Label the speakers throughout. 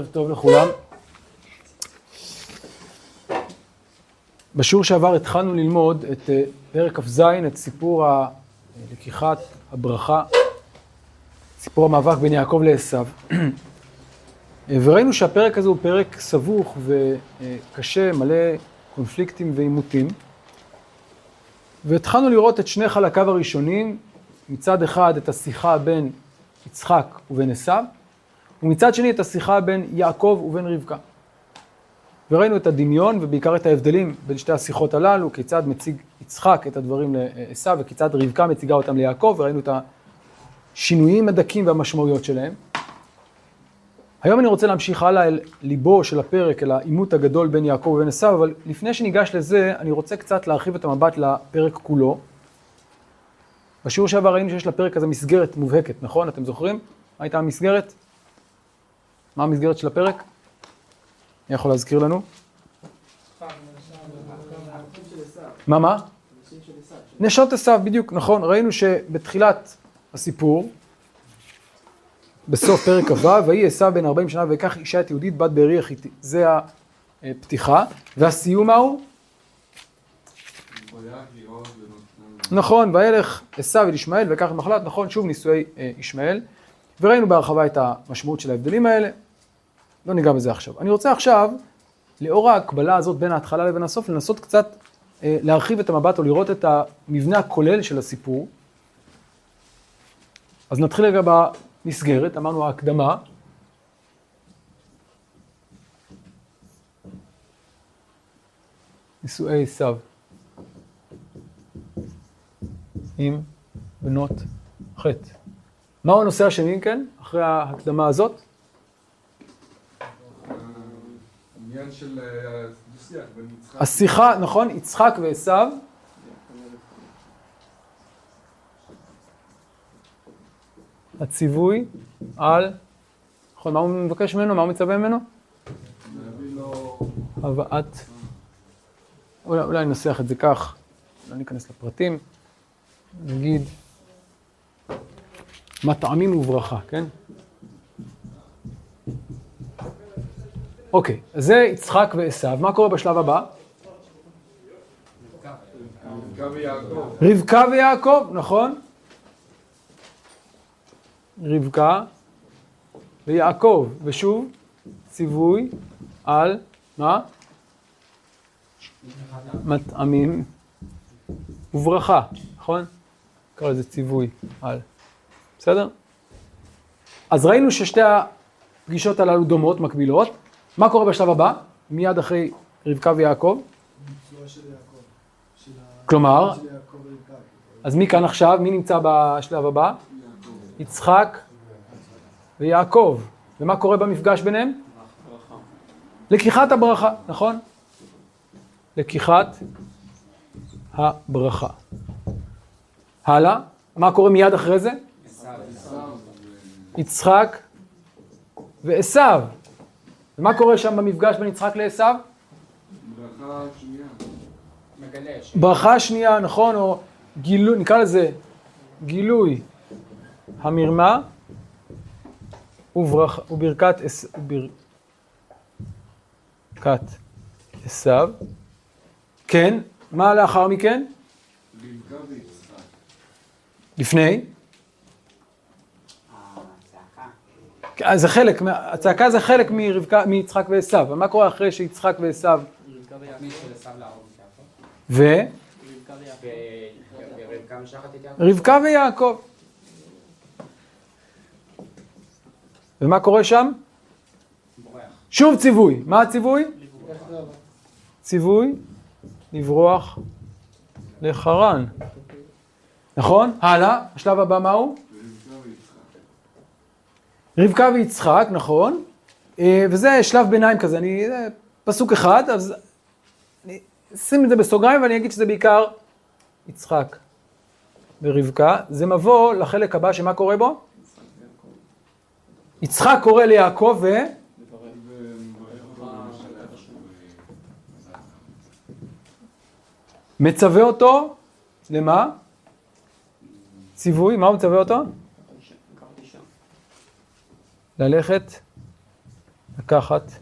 Speaker 1: ערב טוב לכולם. בשיעור שעבר התחלנו ללמוד את אה, פרק כ"ז, את סיפור ה- לקיחת הברכה, סיפור המאבק בין יעקב לעשו. וראינו שהפרק הזה הוא פרק סבוך וקשה, מלא קונפליקטים ועימותים. והתחלנו לראות את שני חלקיו הראשונים, מצד אחד את השיחה בין יצחק ובין עשו, ומצד שני את השיחה בין יעקב ובין רבקה. וראינו את הדמיון ובעיקר את ההבדלים בין שתי השיחות הללו, כיצד מציג יצחק את הדברים לעשו וכיצד רבקה מציגה אותם ליעקב, וראינו את השינויים הדקים והמשמעויות שלהם. היום אני רוצה להמשיך הלאה אל ליבו של הפרק, אל העימות הגדול בין יעקב ובין עשו, אבל לפני שניגש לזה, אני רוצה קצת להרחיב את המבט לפרק כולו. בשיעור שעבר ראינו שיש לפרק הזה מסגרת מובהקת, נכון? אתם זוכרים? מה הייתה המסגרת? מה המסגרת של הפרק? מי יכול להזכיר לנו? מה, מה? נשות עשיו, בדיוק, נכון. ראינו שבתחילת הסיפור, בסוף פרק כ"ו, ויהי עשיו בן 40 שנה ויקח אישה את יהודית בת בארי החיתי. זה הפתיחה. והסיום מהו? נכון, וילך עשיו אל ישמעאל ויקח מחלת, נכון, שוב נישואי אה, ישמעאל. וראינו בהרחבה את המשמעות של ההבדלים האלה. לא ניגע בזה עכשיו. אני רוצה עכשיו, לאור ההקבלה הזאת בין ההתחלה לבין הסוף, לנסות קצת אה, להרחיב את המבט או לראות את המבנה הכולל של הסיפור. אז נתחיל רגע במסגרת, אמרנו ההקדמה. נישואי עשיו עם בנות חטא. מהו הנושא השני, כן, אחרי ההקדמה הזאת?
Speaker 2: עניין של אה, דו-שיח בין יצחק.
Speaker 1: השיחה, נכון, יצחק ועשו. הציווי על, נכון, מה הוא מבקש ממנו? מה הוא מצווה ממנו? הבאת, אולי ננסח את זה כך, לא ניכנס לפרטים, נגיד, מטעמים וברכה, כן? אוקיי, אז זה יצחק ועשו, מה קורה בשלב הבא?
Speaker 2: רבקה ויעקב,
Speaker 1: נכון? רבקה ויעקב, ושוב, ציווי על, מה? מטעמים וברכה, נכון? נקרא לזה ציווי על. בסדר? אז ראינו ששתי הפגישות הללו דומות, מקבילות. מה קורה בשלב הבא? מיד אחרי רבקה ויעקב? כלומר? אז מי כאן עכשיו? מי נמצא בשלב הבא? יצחק ויעקב. ומה קורה במפגש ביניהם? לקיחת הברכה, נכון? לקיחת הברכה. הלאה, מה קורה מיד אחרי זה? יצחק ועשו. ומה קורה שם במפגש בין יצחק לעשו?
Speaker 2: ברכה שנייה.
Speaker 1: ברכה שנייה, נכון, או גילוי, נקרא לזה גילוי המרמה וברכה, וברכת וברכת עשיו. כן, מה לאחר מכן? לפני? אז זה חלק, מה- הצעקה זה חלק מרבקה, מיצחק ועשו, ומה קורה אחרי שיצחק ועשו ו? רבקה ויעקב. ומה קורה שם?
Speaker 3: בורח.
Speaker 1: שוב ציווי. מה הציווי? ציווי לברוח לחרן. נכון? הלאה, השלב הבא מהו?
Speaker 2: רבקה ויצחק.
Speaker 1: נכון. אה, וזה שלב ביניים כזה, אני, פסוק אחד, אז אני אשים את זה בסוגריים ואני אגיד שזה בעיקר יצחק ורבקה. זה מבוא לחלק הבא שמה קורה בו? יצחק קורא ליעקב ו... מצווה אותו, למה? ציווי, מה הוא מצווה אותו? ללכת לקחת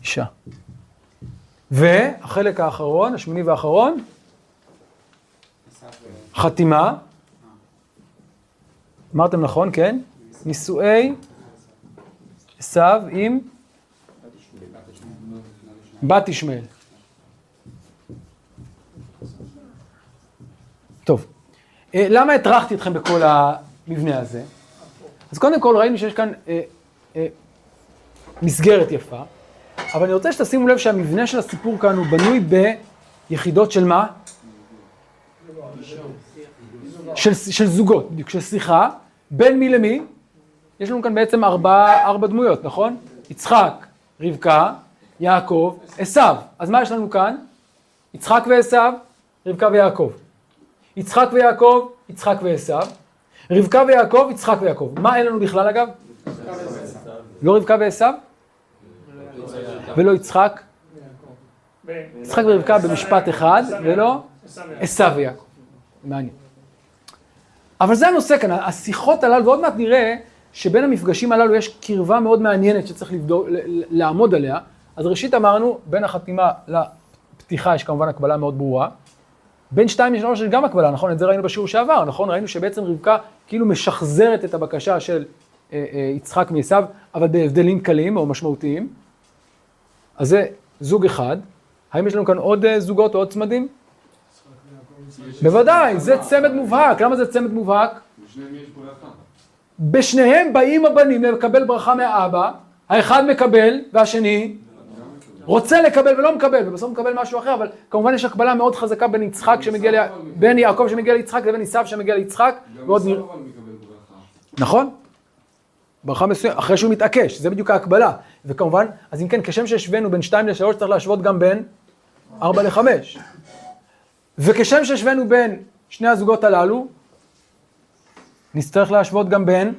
Speaker 1: אישה. והחלק האחרון, השמיני והאחרון, חתימה. אמרתם נכון, כן? נישואי עשיו עם בת ישמעאל. טוב, אה, למה הטרחתי אתכם בכל המבנה הזה? אז קודם כל ראינו שיש כאן אה, אה, מסגרת יפה, אבל אני רוצה שתשימו לב שהמבנה של הסיפור כאן הוא בנוי ביחידות של מה? של, של זוגות, בדיוק, של שיחה, בין מי למי? יש לנו כאן בעצם ארבע, ארבע דמויות, נכון? יצחק, רבקה, יעקב, עשיו. אז מה יש לנו כאן? יצחק ועשיו, רבקה ויעקב. יצחק ויעקב, יצחק ועשיו. רבקה ויעקב, יצחק ויעקב. מה אין לנו בכלל אגב? לא רבקה ועשיו? ולא יצחק? יצחק ורבקה במשפט אחד, ולא עשיו ויעקב. מעניין. אבל זה הנושא כאן, השיחות הללו, ועוד מעט נראה שבין המפגשים הללו יש קרבה מאוד מעניינת שצריך לבדוק, לעמוד עליה. אז ראשית אמרנו, בין החתימה לפתיחה יש כמובן הקבלה מאוד ברורה. בין שתיים לשלוש יש גם הקבלה, נכון? את זה ראינו בשיעור שעבר, נכון? ראינו שבעצם רבקה כאילו משחזרת את הבקשה של אה, אה, יצחק מעשיו, אבל בהבדלים קלים או משמעותיים. אז זה זוג אחד. האם יש לנו כאן עוד אה, זוגות או עוד צמדים? בוודאי, זה צמד מובהק. למה זה צמד מובהק?
Speaker 2: בשניהם
Speaker 1: באים הבנים לקבל ברכה מהאבא, האחד מקבל והשני רוצה לקבל ולא מקבל, ובסוף מקבל משהו אחר, אבל כמובן יש הקבלה מאוד חזקה בין יצחק שמגיע, ל... בין יעקב שמגיע ליצחק לבין עשיו שמגיע ליצחק,
Speaker 2: גם עשיו אבל מקבל ברכה.
Speaker 1: נכון? ברכה מסוימת, אחרי שהוא מתעקש, זה בדיוק ההקבלה. וכמובן, אז אם כן, כשם שהשווינו בין 2 ל-3, צריך להשוות גם בין 4 ל-5. וכשם שהשווינו בין שני הזוגות הללו, נצטרך להשוות גם בין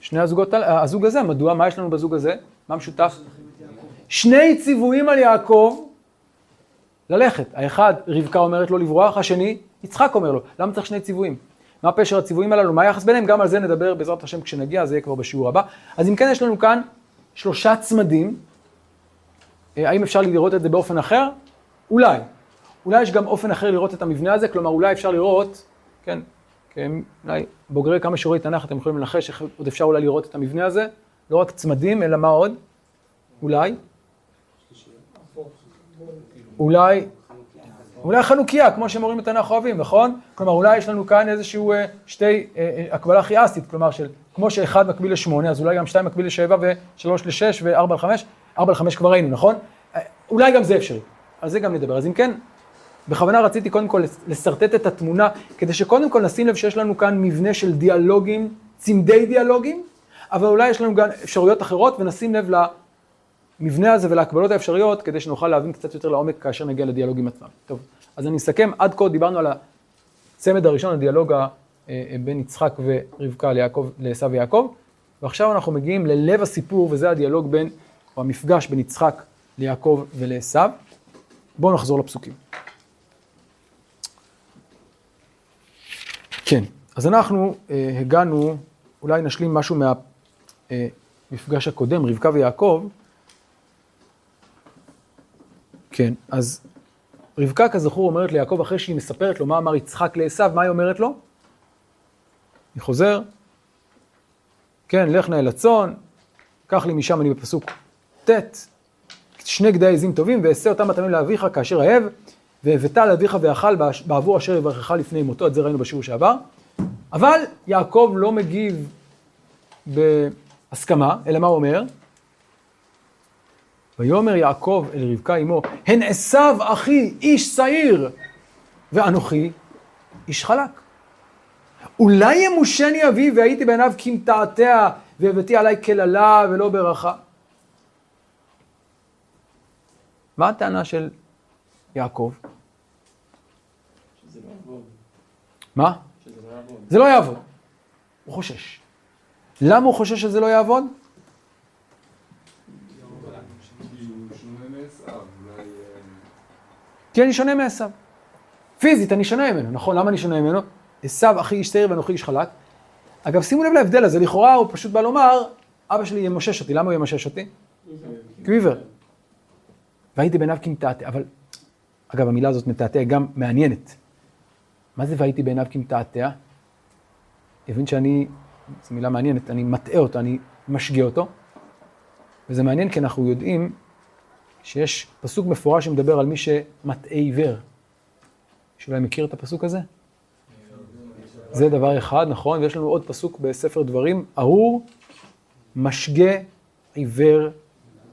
Speaker 1: שני הזוגות, הל- הזוג הזה. מדוע? מה יש לנו בזוג הזה? מה משותף? שני ציוויים על יעקב ללכת. האחד, רבקה אומרת לו לברוח, השני, יצחק אומר לו. למה צריך שני ציוויים? מה פשר הציוויים הללו? מה היחס ביניהם? גם על זה נדבר בעזרת השם כשנגיע, זה יהיה כבר בשיעור הבא. אז אם כן, יש לנו כאן שלושה צמדים. אה, האם אפשר לראות את זה באופן אחר? אולי. אולי יש גם אופן אחר לראות את המבנה הזה, כלומר אולי אפשר לראות, כן, כן אולי בוגרי כמה שיעורי תנ"ך אתם יכולים לנחש איך עוד אפשר אולי לראות את המבנה הזה, לא רק צמדים, אלא מה עוד? אולי? אולי, אולי חנוכיה, כמו שמורים בתנ"ך אוהבים, נכון? כלומר, אולי יש לנו כאן איזשהו אה, שתי, אה, אה, הקבלה כיאסטית, כלומר, של, כמו שאחד מקביל לשמונה, אז אולי גם שתיים מקביל לשבע ושלוש לשש וארבע לחמש, ארבע לחמש כבר ראינו, נכון? אולי גם זה אפשרי, על זה גם נדבר. אז אם כן, בכוונה רציתי קודם כל לשרטט את התמונה, כדי שקודם כל נשים לב שיש לנו כאן מבנה של דיאלוגים, צמדי דיאלוגים, אבל אולי יש לנו גם אפשרויות אחרות, ונשים לב למבנה הזה ולהקבלות האפשריות, כדי שנוכל להבין קצת יותר לעומק כאשר נגיע לדיאלוגים עצמם. טוב, אז אני אסכם, עד כה דיברנו על הצמד הראשון, הדיאלוג אה, אה, בין יצחק ורבקה ליעקב, לעשו ויעקב, ועכשיו אנחנו מגיעים ללב הסיפור, וזה הדיאלוג בין, או המפגש בין יצחק ליעקב ולעשו. בואו נחזור לפסוקים. כן, אז אנחנו אה, הגענו, אולי נשלים משהו מהמפגש הקודם, רבקה ויעקב. כן, אז רבקה כזכור אומרת ליעקב אחרי שהיא מספרת לו מה אמר יצחק לעשו, מה היא אומרת לו? אני חוזר, כן, לך נא אל הצאן, קח לי משם, אני בפסוק ט', שני גדי עזים טובים, ואעשה אותם התמים לאביך כאשר אהב, והבאת לאביך ואכל בעבור אשר יברכך לפני מותו, את זה ראינו בשיעור שעבר. אבל יעקב לא מגיב בהסכמה, אלא מה הוא אומר? ויאמר יעקב אל רבקה אמו, הן עשיו אחי איש שעיר, ואנוכי איש חלק. אולי ימושני אבי והייתי בעיניו כמתעתע והבאתי עליי קללה ולא ברכה. מה הטענה של יעקב? מה? זה לא יעבוד. הוא חושש. למה הוא חושש שזה לא יעבוד?
Speaker 2: כי הוא שונה מעשיו, אולי... אה,
Speaker 1: כי אני שונה מעשיו. פיזית אני שונה ממנו, נכון? למה אני שונה ממנו? עשיו אחי איש שעיר ואנוכי איש חלק. אגב, שימו לב להבדל הזה, לכאורה הוא פשוט בא לומר, אבא שלי ימושש אותי, למה הוא ימשש אותי? עיוור. והייתי בעיניו כמתעתע, אבל, אגב, המילה הזאת מתעתע גם מעניינת. מה זה והייתי בעיניו כמתעתע? הבין שאני, זו מילה מעניינת, אני מטעה אותו, אני משגה אותו. וזה מעניין כי אנחנו יודעים שיש פסוק מפורש שמדבר על מי שמטעה עיוור. שאולי מכיר את הפסוק הזה? זה דבר אחד, נכון, ויש לנו עוד פסוק בספר דברים, ארור משגה עיוור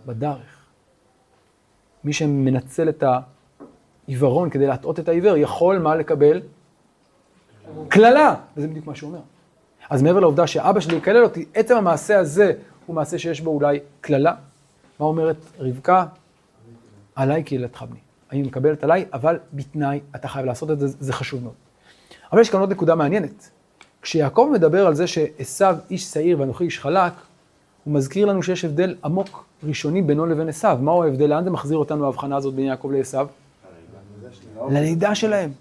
Speaker 1: בדרך. מי שמנצל את העיוורון כדי להטעות את העיוור, יכול מה לקבל? קללה, וזה בדיוק מה שהוא אומר. אז מעבר לעובדה שאבא שלי יקלל אותי, עצם המעשה הזה הוא מעשה שיש בו אולי קללה. מה אומרת רבקה? עליי קהילתך בני. אני מקבלת עליי, אבל בתנאי אתה חייב לעשות את זה, זה חשוב מאוד. אבל יש כאן עוד נקודה מעניינת. כשיעקב מדבר על זה שעשו איש שעיר ואנוכי איש חלק, הוא מזכיר לנו שיש הבדל עמוק ראשוני בינו לבין עשו. מהו ההבדל? לאן זה מחזיר אותנו ההבחנה הזאת בין יעקב לעשו? ללידה שלהם.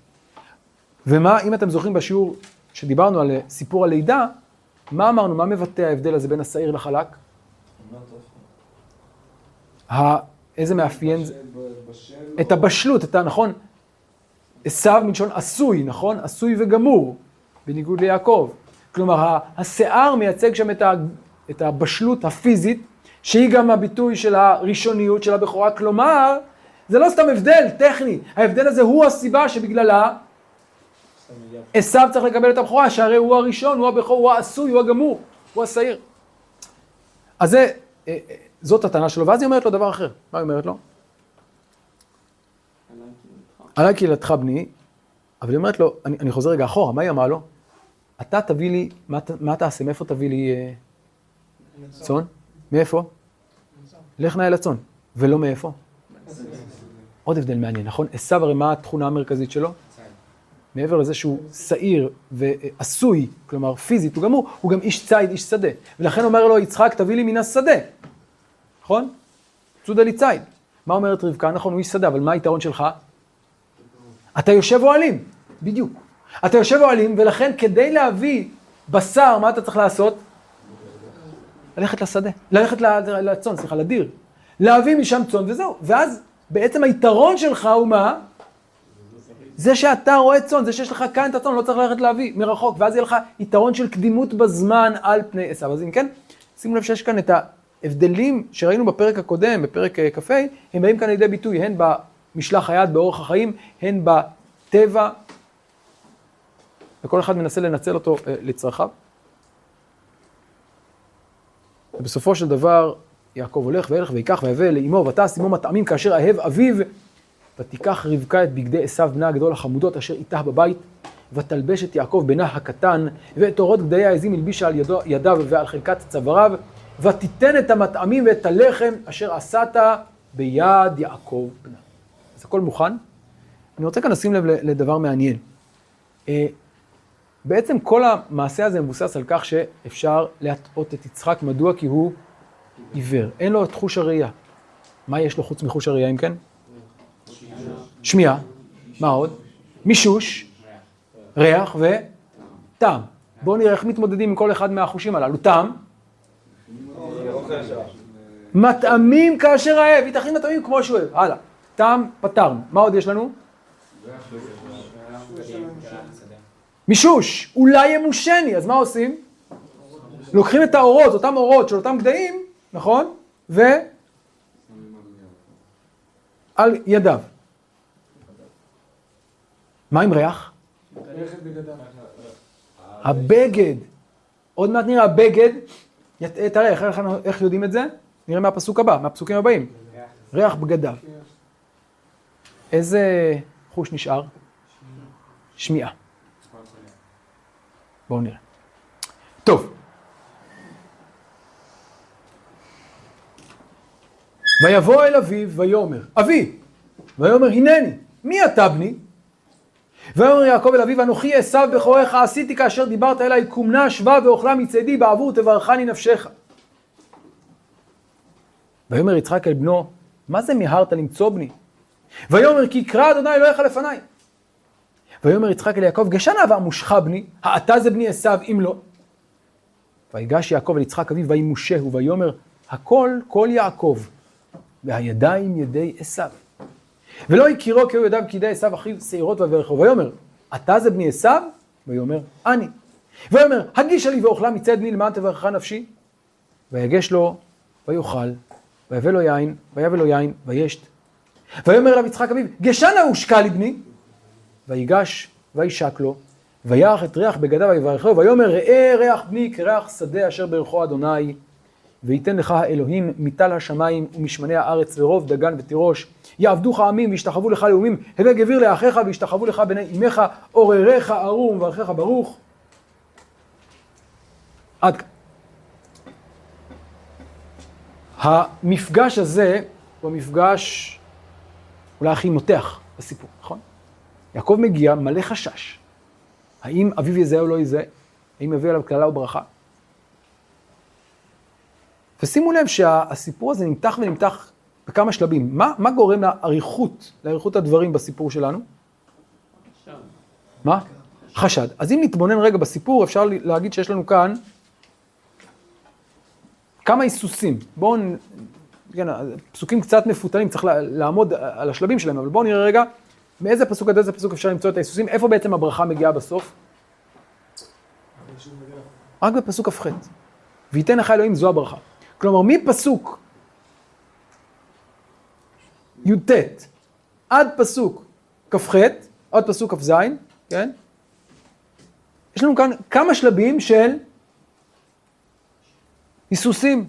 Speaker 1: ומה, אם אתם זוכרים בשיעור שדיברנו על סיפור הלידה, מה אמרנו, מה מבטא ההבדל הזה בין השעיר לחלק? איזה מאפיין זה? את הבשלות, את ה... נכון? עשו מלשון עשוי, נכון? עשוי וגמור, בניגוד ליעקב. כלומר, השיער מייצג שם את, ה, את הבשלות הפיזית, שהיא גם הביטוי של הראשוניות של הבכורה. כלומר, זה לא סתם הבדל טכני, ההבדל הזה הוא הסיבה שבגללה עשו צריך לקבל את הבכורה, שהרי הוא הראשון, הוא הבכור, הוא העשוי, הוא הגמור, הוא השעיר. אז זה, אה, אה, זאת הטענה שלו, ואז היא אומרת לו דבר אחר. מה היא אומרת לו? עלי קהילתך בני, אבל היא אומרת לו, אני, אני חוזר רגע אחורה, מה היא אמרה לו? אתה תביא לי, מה, מה תעשה, מאיפה תביא לי אה, צאן? מאיפה? לך נא אל הצאן. ולא מאיפה? עוד הבדל מעניין, נכון? עשו הרי מה התכונה המרכזית שלו? מעבר לזה שהוא שעיר ועשוי, כלומר פיזית, הוא גמור, הוא גם איש ציד, איש שדה. ולכן אומר לו יצחק, תביא לי מן השדה. נכון? צודה לי ציד. מה אומרת רבקה? נכון, הוא איש שדה, אבל מה היתרון שלך? אתה יושב אוהלים, בדיוק. אתה יושב אוהלים, ולכן כדי להביא בשר, מה אתה צריך לעשות? ללכת לשדה, ללכת לצאן, סליחה, לדיר. להביא משם צאן וזהו. ואז בעצם היתרון שלך הוא מה? זה שאתה רואה צאן, זה שיש לך כאן את הצאן, לא צריך ללכת להביא מרחוק, ואז יהיה לך יתרון של קדימות בזמן על פני עשיו. אז אם כן, שימו לב שיש כאן את ההבדלים שראינו בפרק הקודם, בפרק אה, כ"ה, הם באים כאן לידי ביטוי, הן במשלח היד, באורח החיים, הן בטבע, וכל אחד מנסה לנצל אותו אה, לצרכיו. ובסופו של דבר, יעקב הולך וילך ויקח ויבא לאמו ותעש עמו מטעמים כאשר אהב אביו ותיקח רבקה את בגדי עשיו בנה הגדול החמודות אשר איתה בבית, ותלבש את יעקב בנה הקטן, ואת אורות גדיי העזים הלבישה על ידו, ידיו ועל חלקת צוואריו, ותיתן את המטעמים ואת הלחם אשר עשת ביד יעקב בנה. אז הכל מוכן. אני רוצה כאן לשים לב לדבר מעניין. אה, בעצם כל המעשה הזה מבוסס על כך שאפשר להטעות את יצחק, מדוע? כי הוא עיוור, אין לו את חוש הראייה. מה יש לו חוץ מחוש הראייה אם כן? שמיעה, מה עוד? מישוש, ריח וטעם. בואו נראה איך מתמודדים עם כל אחד מהחושים הללו. טעם, מטעמים כאשר אהב, יתכין מטעמים כמו שהוא אוהב. הלאה. טעם, פתרנו. מה עוד יש לנו? מישוש, אולי ימושני, אז מה עושים? לוקחים את האורות, אותם אורות של אותם גדיים, נכון? ו... על ידיו. מה עם ריח? הבגד. עוד מעט נראה הבגד. ית- תראה, איך יודעים את זה? נראה מהפסוק הבא, מהפסוקים הבאים. ריח בגדיו. איזה חוש נשאר? שמיעה. בואו נראה. טוב. ויבוא אל אביו ויאמר, אבי, ויאמר הנני, מי אתה בני? ויאמר יעקב אל אביו, אנוכי עשו בכורך עשיתי כאשר דיברת אליי, קומנה שבה ואוכלה מצדי בעבור תברכני נפשך. ויאמר יצחק אל בנו, מה זה מיהרת למצוא בני? ויאמר כי קרא אדוני אלוהיך לפניי. ויאמר יצחק אל יעקב, גשנה ועמושך בני, האתה זה בני עשו אם לא. ויגש יעקב אל יצחק אביו וימושהו ויאמר הכל כל יעקב והידיים ידי עשיו. ולא הכירו כי היו ידיו כידי עשיו אחיו שעירות וברכו ויאמר אתה זה בני עשיו? ויאמר אני. ויאמר הגישה לי ואוכלה מצד בני למען תברכך נפשי. ויגש לו ויאכל ויבא לו יין ויבא לו יין וישת. ויאמר אליו יצחק אביו גשנה הושקע לי בני. ויגש וישק לו וירח את ריח בגדיו ויברכו ויאמר ראה ריח בני כריח שדה אשר ברכו אדוני וייתן לך האלוהים מטל השמיים ומשמני הארץ ורוב דגן ותירוש יעבדוך עמים וישתחוו לך לאומים הווה גביר לאחיך וישתחוו לך בני אמך עורריך ארור ומברכך ברוך עד כאן. המפגש הזה הוא המפגש אולי הכי מותח בסיפור, נכון? יעקב מגיע מלא חשש. האם אביו יזהה או לא יזהה? האם יביא עליו קללה או ברכה? ושימו לב שהסיפור הזה נמתח ונמתח בכמה שלבים. מה, מה גורם לאריכות, לאריכות הדברים בסיפור שלנו? מה? חשד. אז אם נתבונן רגע בסיפור, אפשר להגיד שיש לנו כאן כמה היסוסים. בואו, כן, פסוקים קצת מפותלים, צריך לעמוד על השלבים שלהם, אבל בואו נראה רגע מאיזה פסוק עד איזה פסוק אפשר למצוא את ההיסוסים, איפה בעצם הברכה מגיעה בסוף? רק בפסוק כ"ח. וייתן לך אלוהים זו הברכה. כלומר, מפסוק י"ט עד פסוק כ"ח, עד פסוק כ"ז, כן? יש לנו כאן כמה שלבים של היסוסים,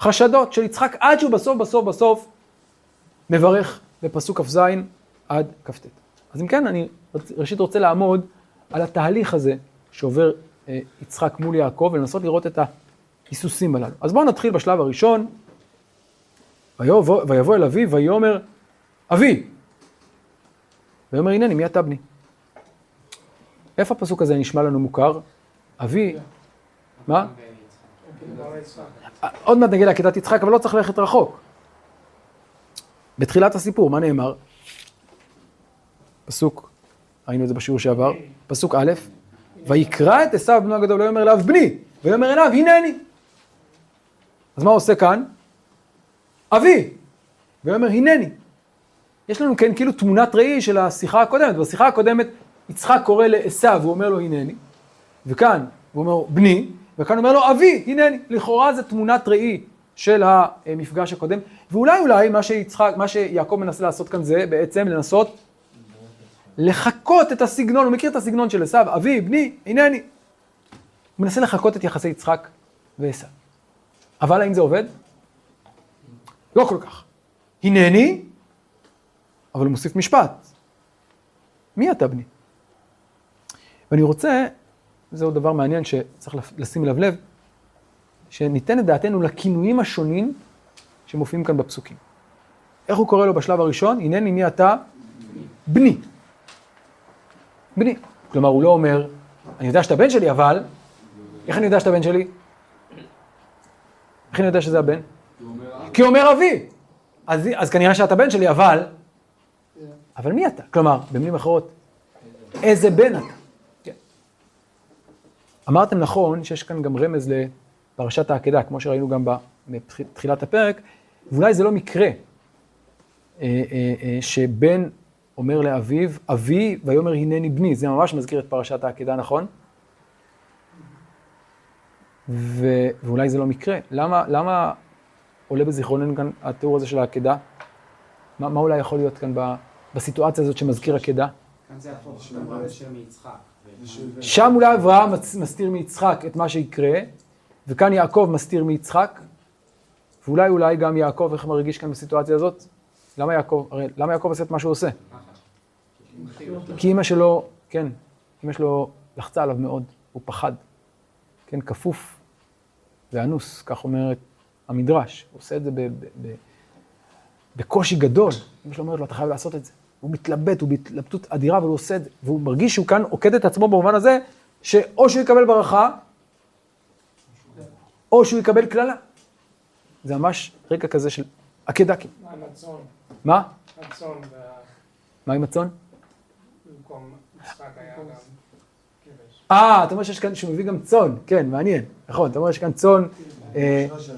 Speaker 1: חשדות של יצחק, עד שהוא בסוף, בסוף, בסוף מברך בפסוק כ"ז עד כ"ט. אז אם כן, אני ראשית רוצה לעמוד על התהליך הזה שעובר אה, יצחק מול יעקב ולנסות לראות את ההיסוסים הללו. אז בואו נתחיל בשלב הראשון. ויבוא, ויבוא אל אביו ויאמר, אבי! ויאמר, הנני, מי אתה בני? איפה הפסוק הזה נשמע לנו מוכר? אבי, מה? עוד מעט נגיע לעקדת יצחק, אבל לא צריך ללכת רחוק. בתחילת הסיפור, מה נאמר? פסוק, ראינו את זה בשיעור שעבר, פסוק א', ויקרא את עשיו בנו הגדול, ויאמר אליו בני, ויאמר אליו הנני. אז מה עושה כאן? אבי, ויאמר הנני. יש לנו כן כאילו תמונת ראי של השיחה הקודמת. בשיחה הקודמת יצחק קורא לעשיו, הוא אומר לו הנני, וכאן הוא אומר בני, וכאן הוא אומר לו אבי, הנני. לכאורה זה תמונת ראי של המפגש הקודם, ואולי אולי מה שיצחק, מה שיעקב מנסה לעשות כאן זה בעצם לנסות לחקות את הסגנון, הוא מכיר את הסגנון של עשיו, אבי, בני, הנני. הוא מנסה לחקות את יחסי יצחק ועשיו. אבל האם זה עובד? לא כל כך. הנני, אבל הוא מוסיף משפט. מי אתה בני? ואני רוצה, זהו דבר מעניין שצריך לשים אליו לב, שניתן את דעתנו לכינויים השונים שמופיעים כאן בפסוקים. איך הוא קורא לו בשלב הראשון? הנני מי אתה? בני. בני. כלומר, הוא לא אומר, אני יודע שאתה בן שלי, אבל, איך אני יודע שאתה בן שלי? איך אני יודע שזה הבן? כי אומר אבי. אז, אז כנראה שאתה בן שלי, אבל... אבל מי אתה? כלומר, במילים אחרות, איזה בן אתה? כן. אמרתם נכון שיש כאן גם רמז לפרשת העקדה, כמו שראינו גם בתחילת הפרק, ואולי זה לא מקרה אה, אה, אה, שבן אומר לאביו, אבי, ויאמר הנני בני, זה ממש מזכיר את פרשת העקדה, נכון? ו... ואולי זה לא מקרה. למה, למה עולה בזיכרוננו כאן התיאור הזה של העקדה? מה, מה אולי יכול להיות כאן ב, בסיטואציה הזאת שמזכיר עקדה?
Speaker 3: כאן זה הפוך, שאברהם יושב מיצחק.
Speaker 1: שם אולי אברהם מסתיר מיצחק את מה שיקרה, וכאן יעקב מסתיר מיצחק, ואולי אולי גם יעקב, איך מרגיש כאן בסיטואציה הזאת? למה יעקב, הרי למה יעקב עושה את מה שהוא עושה? כי אימא שלו, כן, אימא שלו לחצה עליו מאוד, הוא פחד. כן, כפוף ואנוס, כך אומרת המדרש. הוא עושה את זה ב- ב- ב- בקושי גדול. אמא שלו אומרת לו, אתה חייב לעשות את זה. הוא מתלבט, הוא בהתלבטות אדירה, אבל הוא עושה את זה. והוא מרגיש שהוא כאן עוקד את עצמו במובן הזה, שאו שהוא יקבל ברכה, או שהוא יקבל קללה. זה ממש רקע כזה של. כאילו.
Speaker 4: מה עם הצאן?
Speaker 1: מה?
Speaker 4: הצאן
Speaker 1: מה עם הצאן?
Speaker 4: במקום יצחק היה גם.
Speaker 1: אה, אתה אומר שיש כאן, שהוא מביא גם צאן, כן, מעניין, נכון, אתה אומר שיש כאן צאן, אה,
Speaker 5: זה.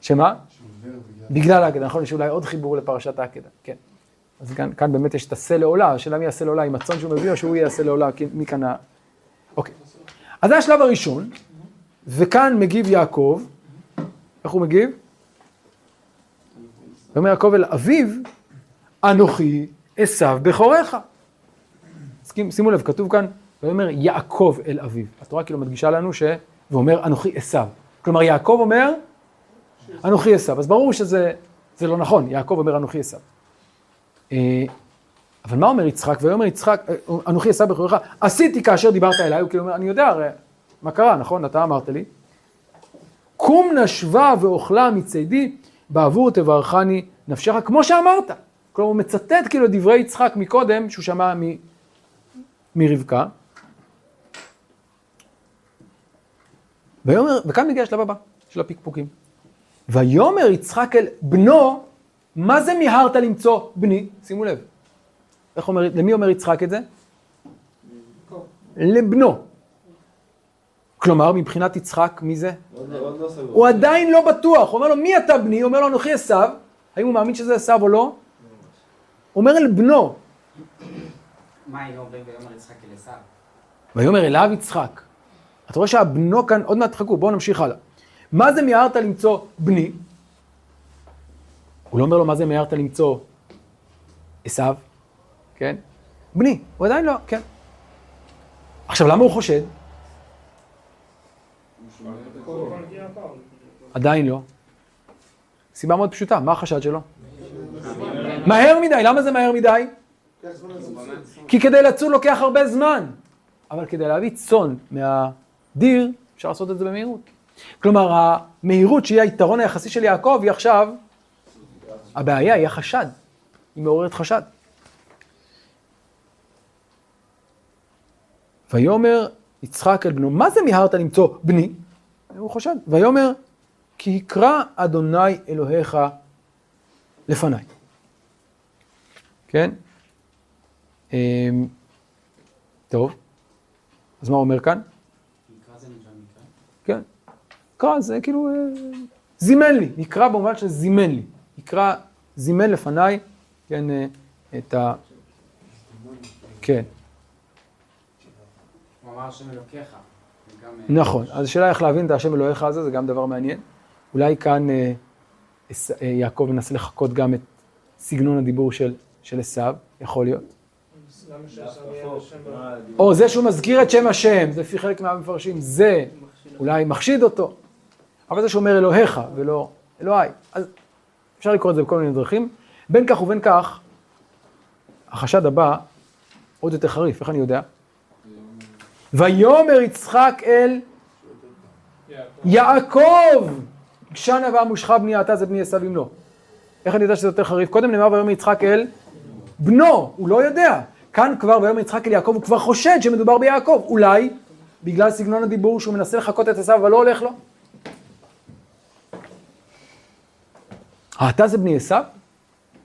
Speaker 1: שמה?
Speaker 5: בגלל
Speaker 1: העקדה, נכון, יש אולי עוד חיבור לפרשת העקדה, כן. אז כאן, כאן באמת יש את השה לעולה, השאלה מי יעשה לעולה, אם הצאן שהוא מביא או שהוא יעשה לעולה, מי כאן ה... אוקיי. אז זה השלב הראשון, וכאן מגיב יעקב, איך הוא מגיב? ואומר יעקב אל אביו, אנוכי עשיו בכורך. שימו לב, כתוב כאן, ויאמר יעקב אל אביו. התורה כאילו מדגישה לנו ש... ואומר אנוכי עשיו. כלומר, יעקב אומר, אנוכי עשיו. אז ברור שזה זה לא נכון, יעקב אומר אנוכי עשיו. אה, אבל מה אומר יצחק? ויאמר יצחק, אה, אנוכי עשיו בכורך, עשיתי כאשר דיברת אליי, הוא כאילו אומר, אני יודע הרי מה קרה, נכון? אתה אמרת לי. קום נשבה ואוכלה מצידי, בעבור תברכני נפשך, כמו שאמרת. כלומר, הוא מצטט כאילו דברי יצחק מקודם, שהוא שמע מ... מרבקה. ויאמר, וכאן מגיע השלב הבא של הפקפוקים. ויאמר יצחק אל בנו, מה זה מיהרת למצוא בני? שימו לב. איך אומר, למי אומר יצחק את זה? לבנו. כלומר, מבחינת יצחק, מי זה? הוא עדיין לא בטוח, הוא אומר לו, מי אתה בני? הוא אומר לו, אנוכי עשיו. האם הוא מאמין שזה עשיו או לא? הוא אומר אל בנו.
Speaker 3: מה היינו אומרים ויאמר יצחק אל עשיו?
Speaker 1: ויאמר אליו יצחק. אתה רואה שהבנו כאן, עוד מעט תחכו, בואו נמשיך הלאה. מה זה מיהרת למצוא בני? הוא לא אומר לו מה זה מיהרת למצוא עשיו, כן? בני, הוא עדיין לא, כן. עכשיו, למה הוא חושד? עדיין לא. סיבה מאוד פשוטה, מה החשד שלו? מהר מדי, למה זה מהר מדי? כי כדי לצוד לוקח הרבה זמן, אבל כדי להביא צאן מהדיר, אפשר לעשות את זה במהירות. כלומר, המהירות שהיא היתרון היחסי של יעקב, היא עכשיו, הבעיה היא החשד, היא מעוררת חשד. ויאמר יצחק אל בנו, מה זה מיהרת למצוא בני? הוא חושד. ויאמר, כי יקרא אדוני אלוהיך לפניי. כן? אמ, טוב, אז מה הוא אומר כאן?
Speaker 3: נקרא זה נקרא מקרא.
Speaker 1: כן, קרא זה כאילו אה, זימן לי, נקרא במובן של זימן לי, נקרא זימן לפניי, כן, אה, את ה... כן,
Speaker 3: הוא אמר השם אלוקיך. אה,
Speaker 1: נכון, אז השאלה איך להבין את השם אלוהיך הזה, זה גם דבר מעניין. אולי כאן יעקב מנסה לחקות גם את סגנון הדיבור של של עשיו, יכול להיות. או זה שהוא מזכיר את שם השם, זה לפי חלק מהמפרשים, זה אולי מחשיד אותו. אבל זה שאומר אלוהיך ולא אלוהי. אז אפשר לקרוא את זה בכל מיני דרכים. בין כך ובין כך, החשד הבא עוד יותר חריף, איך אני יודע? ויאמר יצחק אל יעקב, גשנה ועמושך בני אתה זה בני עשיו אם לא. איך אני יודע שזה יותר חריף? קודם נאמר ויאמר יצחק אל בנו, הוא לא יודע. כאן כבר ויאמר יצחק אל יעקב, הוא כבר חושד שמדובר ביעקב. אולי בגלל סגנון הדיבור שהוא מנסה לחקות את עשיו, אבל לא הולך לו. אתה זה בני עשיו?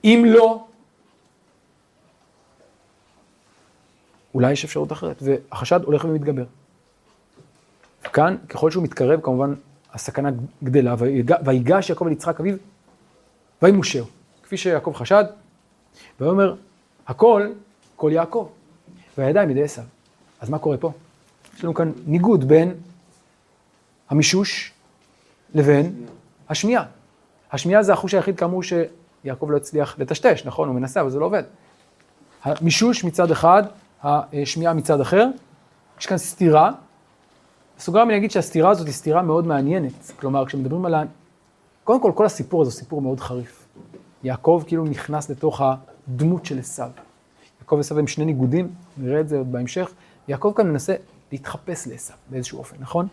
Speaker 1: אם לא, אולי יש אפשרות אחרת, והחשד הולך ומתגבר. כאן, ככל שהוא מתקרב, כמובן, הסכנה גדלה, ויג- ויגש יעקב אל יצחק אביו, וימושהו, כפי שיעקב חשד, ויאמר, הכל, כל יעקב, והידיים ידי עשיו. אז מה קורה פה? יש לנו כאן ניגוד בין המישוש לבין השמיעה. השמיעה זה החוש היחיד כאמור שיעקב לא הצליח לטשטש, נכון? הוא מנסה, אבל זה לא עובד. המישוש מצד אחד, השמיעה מצד אחר. יש כאן סתירה. בסוגריים אני אגיד שהסתירה הזאת היא סתירה מאוד מעניינת. כלומר, כשמדברים על ה... קודם כל, כל הסיפור הזה הוא סיפור מאוד חריף. יעקב כאילו נכנס לתוך הדמות של עשיו. יעקב ועשיו הם שני ניגודים, נראה את זה עוד בהמשך. יעקב כאן מנסה להתחפש לעשיו באיזשהו אופן, נכון?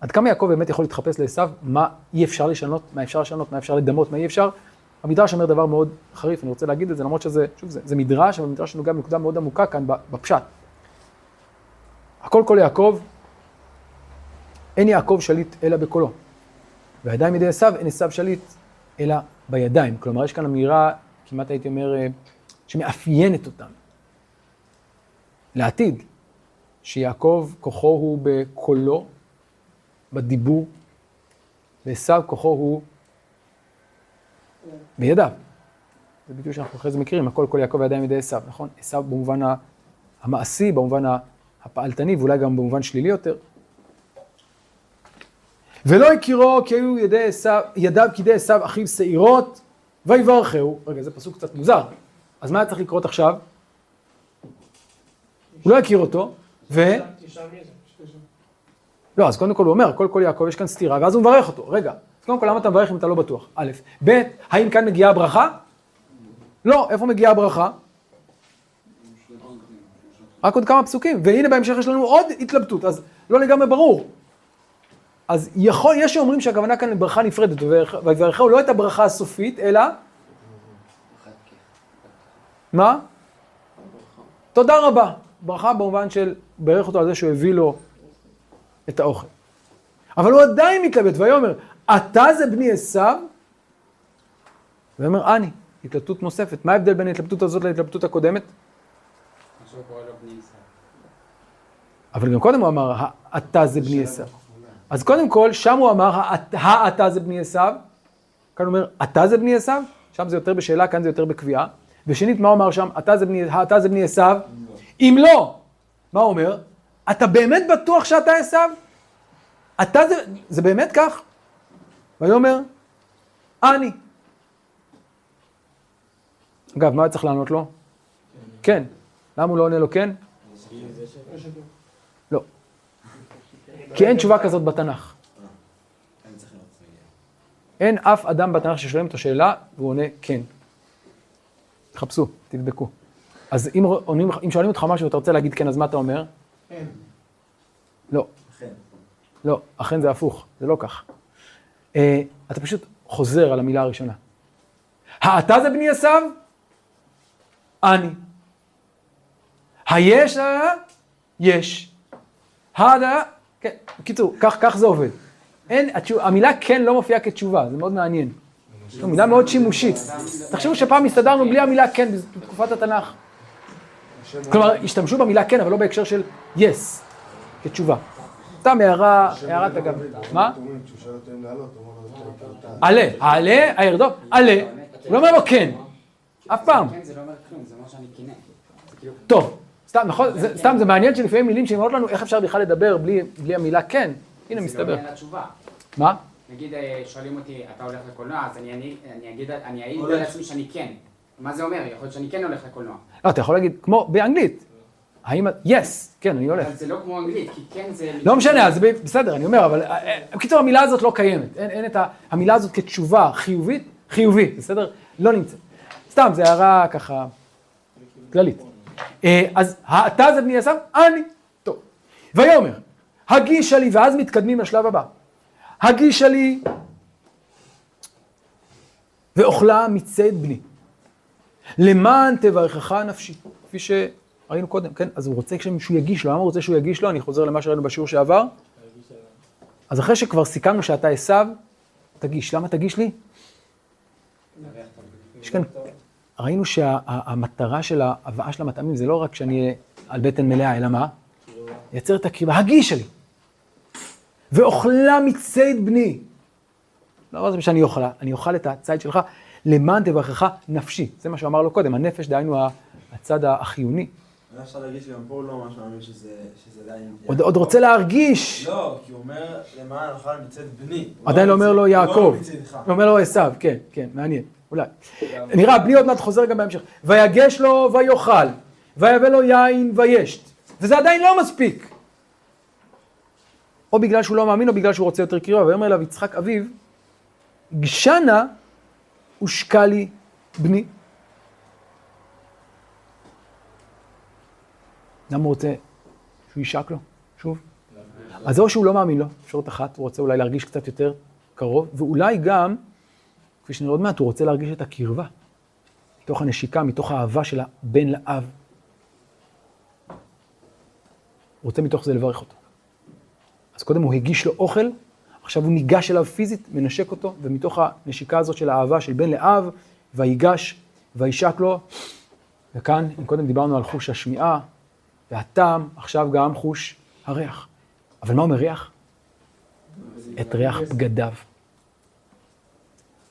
Speaker 1: עד כמה יעקב באמת יכול להתחפש לעשיו, מה אי אפשר לשנות, מה אפשר לשנות, מה אפשר לדמות, מה אי אפשר. המדרש אומר דבר מאוד חריף, אני רוצה להגיד את זה, למרות שזה, שוב, זה, זה מדרש, אבל מדרש נוגע בנקודה מאוד עמוקה כאן בפשט. הכל כל יעקב, אין יעקב שליט אלא בקולו. והידיים ידי עשיו, אין עשיו שליט אלא בידיים. כלומר, יש כאן אמירה, כמעט הייתי אומר, אה, שמאפיינת אותם. לעתיד. שיעקב כוחו הוא בקולו, בדיבור, ועשו כוחו הוא בידיו. זה ביטוי שאנחנו אחרי זה מכירים, הכל כל יעקב וידיים ידי עשו, נכון? עשו במובן המעשי, במובן הפעלתני, ואולי גם במובן שלילי יותר. ולא הכירו כי היו ידי עשו, ידיו כידי עשו אחיו שעירות, ויברכהו. רגע, זה פסוק קצת מוזר. אז מה היה צריך לקרות עכשיו? הוא לא הכיר אותו, ו... לא, אז קודם כל הוא אומר, כל כל יעקב יש כאן סתירה, ואז הוא מברך אותו. רגע, אז קודם כל למה אתה מברך אם אתה לא בטוח? א', ב', האם כאן מגיעה הברכה? לא, איפה מגיעה הברכה? רק עוד כמה פסוקים, והנה בהמשך יש לנו עוד התלבטות, אז לא לגמרי ברור. אז יכול, יש שאומרים שהכוונה כאן לברכה נפרדת, ויברכהו לא את הברכה הסופית, אלא, מה? תודה רבה. ברכה במובן של ברך אותו על זה שהוא הביא לו את האוכל. אבל הוא עדיין מתלבט, ויאמר, אתה זה בני עשיו? ויאמר, אני. התלבטות נוספת. מה ההבדל בין ההתלבטות הזאת להתלבטות הקודמת? אבל גם קודם הוא אמר, האתה זה בני עשיו. אז קודם כל, שם הוא אמר, "האת- האתה זה בני עשיו. כאן הוא אומר, אתה זה בני עשיו? שם זה יותר בשאלה, כאן זה יותר בקביעה. ושנית, מה הוא אמר שם? אתה זה בני עשיו? אם לא, מה הוא אומר? אתה באמת בטוח שאתה עשיו? אתה זה, זה באמת כך? ויאמר, אני. אגב, מה היה צריך לענות לו? כן. למה הוא לא עונה לו כן? לא. כי אין תשובה כזאת בתנ"ך. אין אף אדם בתנ"ך ששואלים את השאלה והוא עונה כן. תחפשו, תבדקו. אז אם, עונים, אם שואלים אותך משהו ואתה רוצה להגיד כן, אז מה אתה אומר?
Speaker 5: אין.
Speaker 1: לא. לא, אכן זה הפוך, זה לא כך. אה, אתה פשוט חוזר על המילה הראשונה. האתה זה בני עשיו? אני. היש? יש. הדה? כן. בקיצור, כך, כך זה עובד. אין, התשוב, המילה כן לא מופיעה כתשובה, זה מאוד מעניין. זו מילה מאוד שימושית. תחשבו שפעם הסתדרנו בלי המילה כן בתקופת התנ"ך. כלומר, השתמשו במילה כן, אבל לא בהקשר של yes, כתשובה. סתם הערה, הערת אגב. מה?
Speaker 5: כשהוא שואל אותו אם לעלות, הוא אומר לו, "אתה-
Speaker 1: עלה, העלה, הירדו, עלה. הוא לא אומר לו כן, אף פעם.
Speaker 3: כן, זה לא אומר כלום, זה אומר שאני קינא. זה כאילו,
Speaker 1: טוב, סתם, נכון, זה- סתם זה מעניין שלפעמים מילים שאומרות לנו איך אפשר בכלל לדבר בלי בלי המילה כן. הנה
Speaker 3: זה לא
Speaker 1: מסתבר. מה?
Speaker 3: נגיד, אה, שואלים אותי, אתה הולך לקולנוע, אז אני- אגיד, אני אעיד על עצמי שאני כן. מה זה אומר? יכול להיות שאני כן הולך לקולנוע.
Speaker 1: לא, אתה יכול להגיד, כמו באנגלית. האם, yes, כן, אני הולך.
Speaker 3: אבל זה לא כמו אנגלית, כי כן זה...
Speaker 1: לא משנה, אז בסדר, אני אומר, אבל אה, אה, בקיצור, המילה הזאת לא קיימת. אין, אין את ה, המילה הזאת כתשובה חיובית, חיובית, בסדר? לא נמצאת. סתם, זו הערה ככה כללית. אה, אז האתה זה בני עשיו? אני. טוב. ויאמר, הגישה לי, ואז מתקדמים לשלב הבא. הגישה לי, ואוכלה מצד בני. למען תברכך נפשי. כפי שראינו קודם, כן? אז הוא רוצה שמישהו יגיש לו. למה הוא רוצה שהוא יגיש לו? אני חוזר למה שראינו בשיעור שעבר. אז אחרי שכבר סיכמנו שאתה עשיו, תגיש. למה תגיש לי? יש כאן, ראינו שהמטרה של ההבאה של המטעמים זה לא רק שאני אהיה על בטן מלאה, אלא מה? לייצר את הקריבה, הגישה לי. ואוכלה מציד בני. לא זה שאני אוכלה, אני אוכל את הציד שלך, למען תברכך נפשי. זה מה שאמר לו קודם, הנפש, דהיינו הצד החיוני.
Speaker 4: אפשר להגיד שגם פה הוא לא ממש מאמין שזה עדיין...
Speaker 1: עוד, עוד רוצה להרגיש.
Speaker 4: לא, כי הוא אומר, למען אוכל מצד בני. הוא
Speaker 1: עדיין לא אומר לו יעקב.
Speaker 4: לא מצדך.
Speaker 1: הוא אומר לו עשיו, כן, כן, מעניין, אולי. נראה, בלי עוד מעט חוזר גם בהמשך. ויגש לו ויאכל, ויבא לו יין וישת. וזה עדיין לא מספיק. או בגלל שהוא לא מאמין, או בגלל שהוא רוצה יותר קריבה. ויאמר אליו יצחק אביו, גשנה ושקע לי בני. למה הוא רוצה שהוא יישק לו? שוב. אז או שהוא לא מאמין לו, אפשרות אחת, הוא רוצה אולי להרגיש קצת יותר קרוב, ואולי גם, כפי שנראה עוד מעט, הוא רוצה להרגיש את הקרבה. מתוך הנשיקה, מתוך האהבה של הבן לאב. הוא רוצה מתוך זה לברך אותו. אז קודם הוא הגיש לו אוכל, עכשיו הוא ניגש אליו פיזית, מנשק אותו, ומתוך הנשיקה הזאת של האהבה של בן לאב, ויגש וישק לו. וכאן, אם קודם דיברנו על חוש השמיעה, והטעם עכשיו גם חוש הריח. אבל מה אומר ריח? את ריח בגדיו.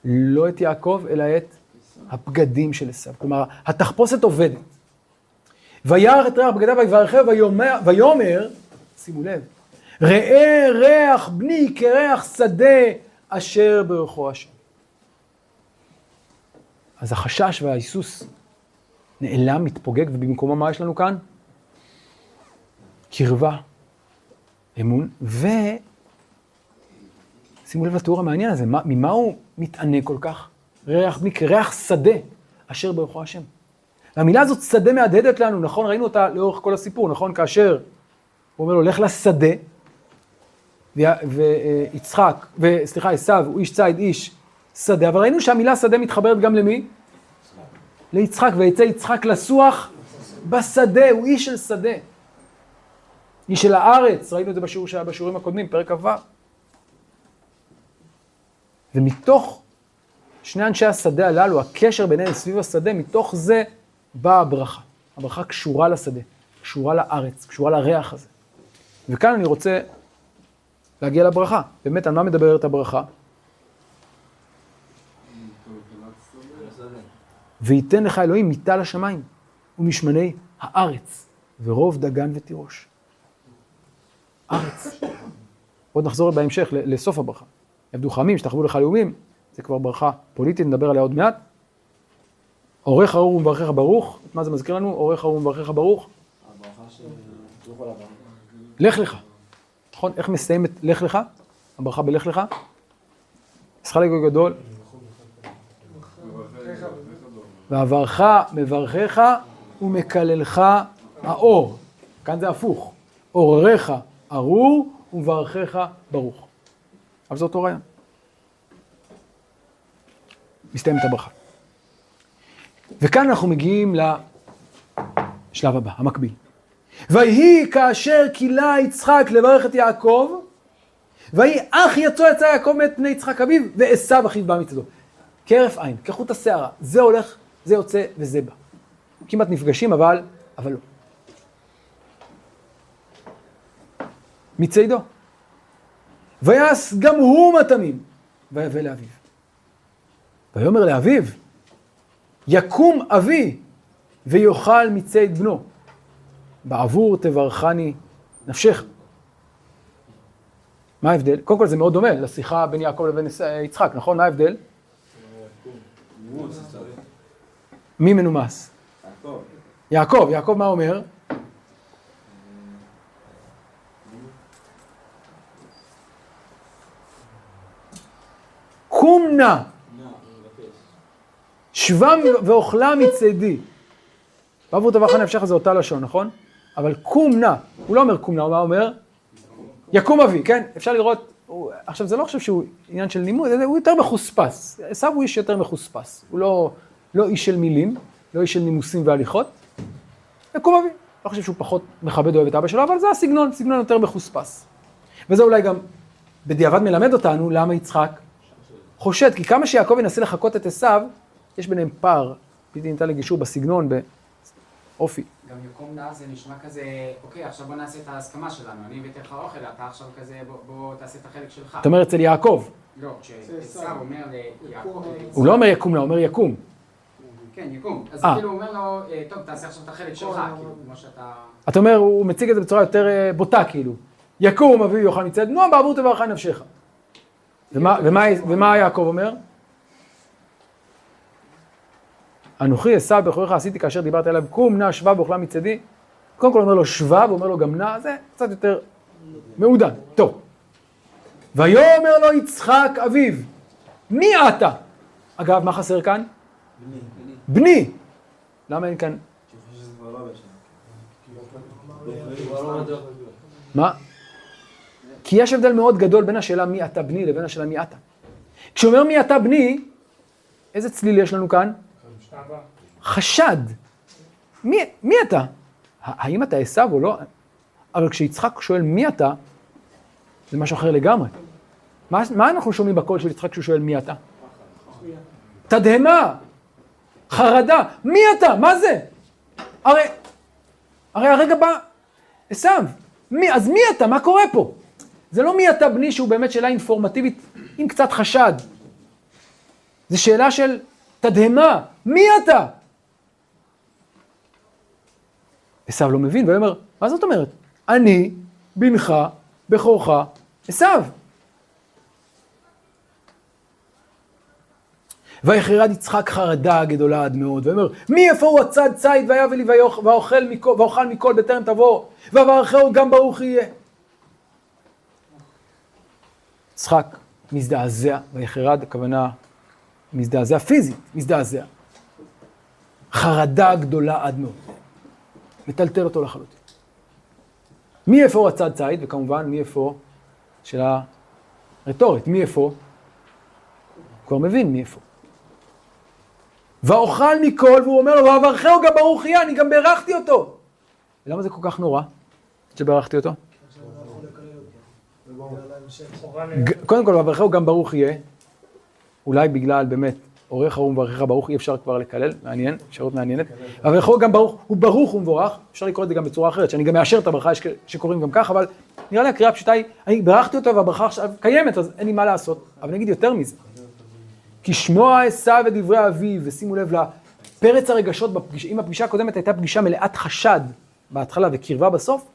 Speaker 1: לא את יעקב, אלא את הבגדים של עשיו. כלומר, התחפושת עובדת. וירא את ריח בגדיו ויברכהו ויאמר, שימו לב, ראה ריח בני כריח שדה אשר ברכו השם. אז החשש וההיסוס נעלם, מתפוגג, ובמקומו מה יש לנו כאן? קרבה, אמון, ו... שימו לב לתיאור המעניין הזה, מה, ממה הוא מתענה כל כך? ריח בני כריח שדה אשר ברכו השם. והמילה הזאת שדה מהדהדת לנו, נכון? ראינו אותה לאורך כל הסיפור, נכון? כאשר הוא אומר לו, לך לשדה, ויצחק, וסליחה, עשיו הוא איש ציד, איש שדה, אבל ראינו שהמילה שדה מתחברת גם למי? ליצחק, ויצא יצחק לסוח בשדה, הוא איש של שדה. איש של הארץ, ראינו את זה בשיעור שהיה בשיעורים הקודמים, פרק כ"ו. ומתוך שני אנשי השדה הללו, הקשר ביניהם סביב השדה, מתוך זה באה הברכה. הברכה קשורה לשדה, קשורה לארץ, קשורה לריח הזה. וכאן אני רוצה להגיע לברכה. באמת, על מה מדברת הברכה? וייתן לך אלוהים מיטה לשמיים ומשמני הארץ ורוב דגן ותירוש. ארץ. עוד נחזור בהמשך לסוף הברכה. יעבדו חמים, שתחוו לך לאומים, זה כבר ברכה פוליטית, נדבר עליה עוד מעט. עורך ארור ומברכך ברוך, מה זה מזכיר לנו? עורך ארור ומברכך ברוך.
Speaker 4: הברכה של... לא.
Speaker 1: לך לך. נכון? איך מסיים את לך לך? הברכה בלך לך? לגוי גדול. ועברך מברכך ומקללך האור. כאן זה הפוך. עורריך ארור ומברכך ברוך. אבל זה אותו רעיון. מסתיימת הברכה. וכאן אנחנו מגיעים לשלב הבא, המקביל. ויהי כאשר כילה יצחק לברך את יעקב, ויהי אך יצא יצא יעקב מאת בני יצחק אביו, ועשו אחיו בא מצדו. כהרף עין, כחוט השערה, זה הולך, זה יוצא וזה בא. כמעט נפגשים, אבל, אבל לא. מצדו. ויעש גם הוא מטעמים, ויבא לאביו. ויאמר לאביו, יקום אבי ויאכל מציד בנו, בעבור תברכני נפשך. מה ההבדל? קודם כל זה מאוד דומה לשיחה בין יעקב לבין יצחק, נכון? מה ההבדל? מי מנומס?
Speaker 4: יעקב.
Speaker 1: יעקב, מה אומר? קום נא, שבה ואוכלה מצדי. בעבור תברך נפשך זה אותה לשון, נכון? אבל קום נא, הוא לא אומר קום נא, הוא אומר? יקום אבי, כן? אפשר לראות, הוא, עכשיו זה לא חושב שהוא עניין של לימוד, הוא יותר מחוספס. עשו הוא איש יותר מחוספס, הוא לא, לא איש של מילים, לא איש של נימוסים והליכות. יקום אבי, לא חושב שהוא פחות מכבד ואוהב את אבא שלו, אבל זה הסגנון, סגנון יותר מחוספס. וזה אולי גם בדיעבד מלמד אותנו למה יצחק חושד, כי כמה שיעקב ינסה לחקות את עשיו, יש ביניהם פער, בלתי ניתן לגישור בסגנון, באופי.
Speaker 3: גם יקום נא זה נשמע כזה, אוקיי, עכשיו בוא נעשה את ההסכמה שלנו, אני הבאתי לך אוכל, אתה עכשיו כזה, בוא, בוא תעשה את החלק שלך.
Speaker 1: אתה אומר אצל יעקב,
Speaker 3: לא, כשעשו אומר ליעקב,
Speaker 1: הוא לא אומר יקום לה, הוא אומר יקום.
Speaker 3: כן, יקום. אז
Speaker 1: אה.
Speaker 3: כאילו הוא אומר לו, אה, טוב, תעשה עכשיו את החלק שלך, כאילו, כמו שאתה...
Speaker 1: אתה אומר, הוא מציג את זה בצורה יותר אה, בוטה, כאילו. יקום אביו יאכל מצד, נו, בעבור תברך נפשך. ומה יעקב אומר? אנוכי אשא בכורך עשיתי כאשר דיברת אליו, קום נא שבה באוכלה מצדי. קודם כל אומר לו שבה, ואומר לו גם נא, זה קצת יותר מעודן. טוב. ויאמר לו יצחק אביו, מי אתה? אגב, מה חסר כאן? בני. למה אין כאן? מה? כי יש הבדל מאוד גדול בין השאלה מי אתה בני לבין השאלה מי אתה. כשאומר מי אתה בני, איזה צליל יש לנו כאן? חשד. מי, מי אתה? האם אתה עשו או לא? אבל כשיצחק שואל מי אתה, זה משהו אחר לגמרי. מה, מה אנחנו שומעים בקול של יצחק כשהוא שואל מי אתה? תדהמה, חרדה, מי אתה? מה זה? הרי הרי הרגע בא, עשו, אז מי אתה? מה קורה פה? זה לא מי אתה בני שהוא באמת שאלה אינפורמטיבית עם קצת חשד. זו שאלה של תדהמה, מי אתה? עשו לא מבין, ויאמר, מה זאת אומרת? אני, בנך, בכורך, עשו. ויחרד יצחק חרדה גדולה עד מאוד, ואומר, מי איפה הוא הצד ציד ויבא לי ואוכל מכל, ואוכל מכל בטרם תבוא, ואברכהו גם ברוך יהיה. יצחק מזדעזע, ויחרד, הכוונה מזדעזע פיזית, מזדעזע. חרדה גדולה עד מאוד. מטלטל אותו לחלוטין. מי איפה הוא הצד ציד, וכמובן מי איפה, שאלה רטורית, מי איפה? הוא כבר מבין מי איפה. ואוכל מכל, והוא אומר לו, ואברכהו גם ברוך יהיה, אני גם בירכתי אותו. למה זה כל כך נורא שברכתי אותו? קודם כל, ואברכהו גם ברוך יהיה, אולי בגלל באמת, עורך ההוא מברכך ברוך, אי אפשר כבר לקלל, מעניין, אפשרות מעניינת. ואברכהו גם ברוך, הוא ברוך ומבורך, אפשר לקרוא את זה גם בצורה אחרת, שאני גם מאשר את הברכה, שקוראים גם כך, אבל נראה לי הקריאה הפשוטה היא, אני בירכתי אותו והברכה עכשיו קיימת, אז אין לי מה לעשות. אבל נגיד יותר מזה. כי שמוע עשו את דברי אביו, ושימו לב לפרץ הרגשות, בפגישה, אם הפגישה הקודמת הייתה פגישה מלאת חשד בהתחלה וקרבה בסוף,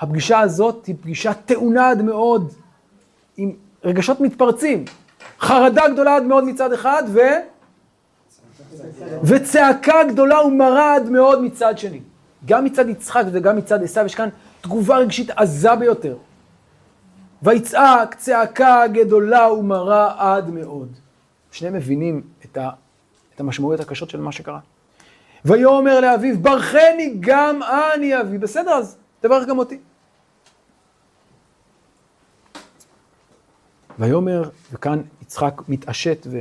Speaker 1: הפגישה הזאת היא פגישה טעונה עד מאוד, עם רגשות מתפרצים. חרדה גדולה עד מאוד מצד אחד, ו... וצעקה גדולה ומרה עד מאוד מצד שני. גם מצד יצחק וגם מצד עשו יש כאן תגובה רגשית עזה ביותר. ויצעק צעקה גדולה ומרה עד מאוד. שניהם מבינים את, ה, את המשמעויות הקשות של מה שקרה. ויאמר לאביו, ברכני גם אני אבי. בסדר, אז תברך גם אותי. ויאמר, וכאן יצחק מתעשת, ו...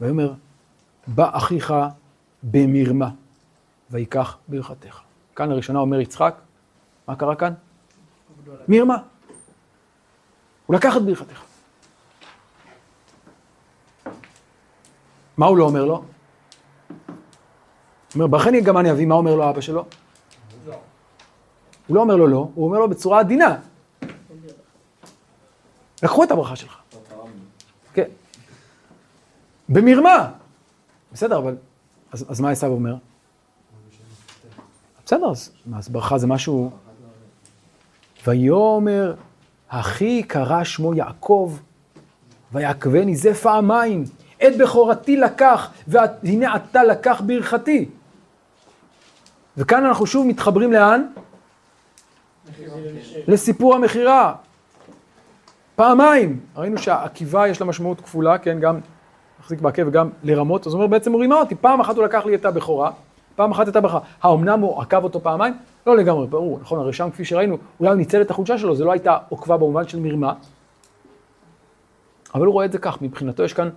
Speaker 1: ויאמר, בא אחיך במרמה, ויקח ברכתך. כאן לראשונה אומר יצחק, מה קרה כאן? מרמה. הוא לקח את ברכתך. מה הוא לא אומר לו? אומר, ברכני גם אני אבי, מה אומר לו אבא שלו? הוא לא אומר לו לא, הוא אומר לו בצורה עדינה. לקחו את הברכה שלך. במרמה. בסדר, אבל... אז, אז מה עשו אומר? בסדר, אז, אז ברכה זה משהו... ויאמר, אחי קרא שמו יעקב, ויעקבני זה פעמיים. את בכורתי לקח, והנה אתה לקח ברכתי. וכאן אנחנו שוב מתחברים לאן? לסיפור המכירה. פעמיים. ראינו שהעקיבה יש לה משמעות כפולה, כן, גם להחזיק בעקב וגם לרמות, אז הוא אומר, בעצם הוא רימה אותי, פעם אחת הוא לקח לי את הבכורה, פעם אחת את הברכה. האמנם הוא עקב אותו פעמיים? לא לגמרי, ברור, נכון, הרי שם כפי שראינו, הוא ניצל את החולשה שלו, זה לא הייתה עוקבה במובן של מרמה, אבל הוא רואה את זה כך, מבחינתו יש כאן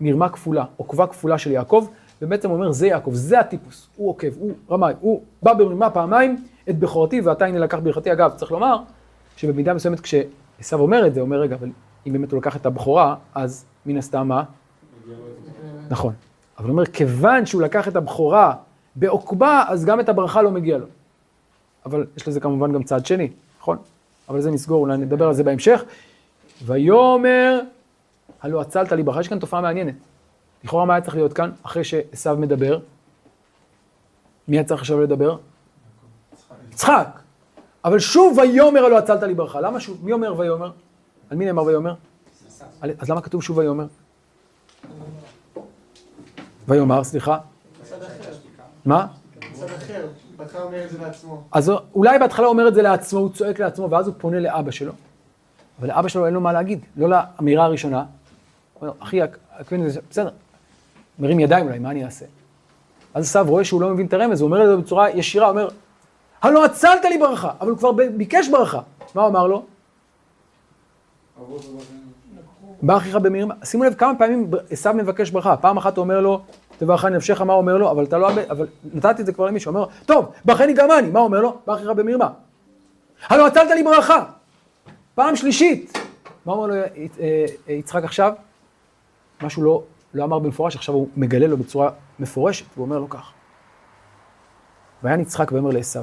Speaker 1: מרמה כפולה, עוקבה כפולה של יעקב, ובעצם אומר, זה יעקב, זה הטיפוס, הוא עוקב, הוא רמאי, הוא בא במרמה פעמיים, את בכורתי ואתה הנה לקח ברכתי. אגב, צריך לומר, שבמידה מסוימת כשעשו אומר את זה, אומר, רגע, אבל אם באמת הוא לקח את הבכורה, אז מן הסתם מה? נכון. אבל הוא אומר, כיוון שהוא לקח את הבכורה בעוקבה, אז גם את הברכה לא מגיע לו. אבל יש לזה כמובן גם צד שני, נכון? אבל זה נסגור, אולי נדבר על זה בהמשך. ויאמר, הלא הצלת לי ברכה, יש כאן תופעה מעניינת. לכאורה מה היה צריך להיות כאן, אחרי שעשו מדבר? מי היה צריך עכשיו לדבר? יצחק. אבל שוב ויאמר הלא הצלת לי ברכה. למה שוב? מי אומר ויאמר? על מי נאמר ויאמר? אז למה כתוב שוב ויאמר? ויאמר, סליחה. מה? אז אולי בהתחלה הוא אומר את זה לעצמו, הוא צועק לעצמו, ואז הוא פונה לאבא שלו. אבל לאבא שלו אין לו מה להגיד, לא לאמירה הראשונה. הוא אומר, אחי, בסדר. מרים ידיים אולי, מה אני אעשה? אז עשו רואה שהוא לא מבין את הרמז, הוא אומר זה בצורה ישירה, הוא אומר, הלא הצלת לי ברכה, אבל הוא כבר ביקש ברכה. מה הוא אמר לו? בא אחיך במרמה. שימו לב כמה פעמים עשו מבקש ברכה. פעם אחת הוא אומר לו, תברכני נפשך, מה הוא אומר לו? אבל אתה לא... אבל נתתי את זה כבר למישהו. הוא אומר, טוב, ברכני גם אני. מה הוא אומר לו? בא אחיך במרמה. הלא הצלת לי ברכה. פעם שלישית. מה אומר לו אה, אה, יצחק עכשיו? משהו לא, לא אמר במפורש, עכשיו הוא מגלה לו בצורה מפורשת, והוא אומר לו כך. ויען יצחק ואומר לעשו,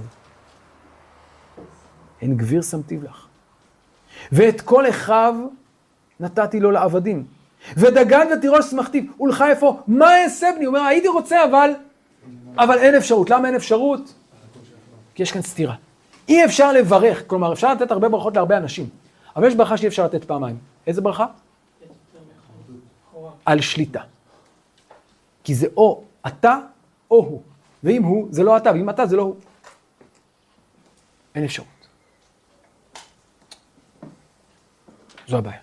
Speaker 1: הן גביר שמתיו לך. ואת כל אחיו נתתי לו לעבדים. ודגן ותירוש שמחתיו, ולך איפה? מה אעשה בני? הוא אומר, הייתי רוצה, אבל... אבל אין אפשרות. למה אין אפשרות? כי יש כאן סתירה. אי אפשר לברך, כלומר, אפשר לתת הרבה ברכות להרבה אנשים, אבל יש ברכה שאי אפשר לתת פעמיים. איזה ברכה? על שליטה. כי זה או אתה או הוא. ואם הוא, זה לא אתה, ואם אתה, זה לא הוא. אין אפשרות. זו הבעיה.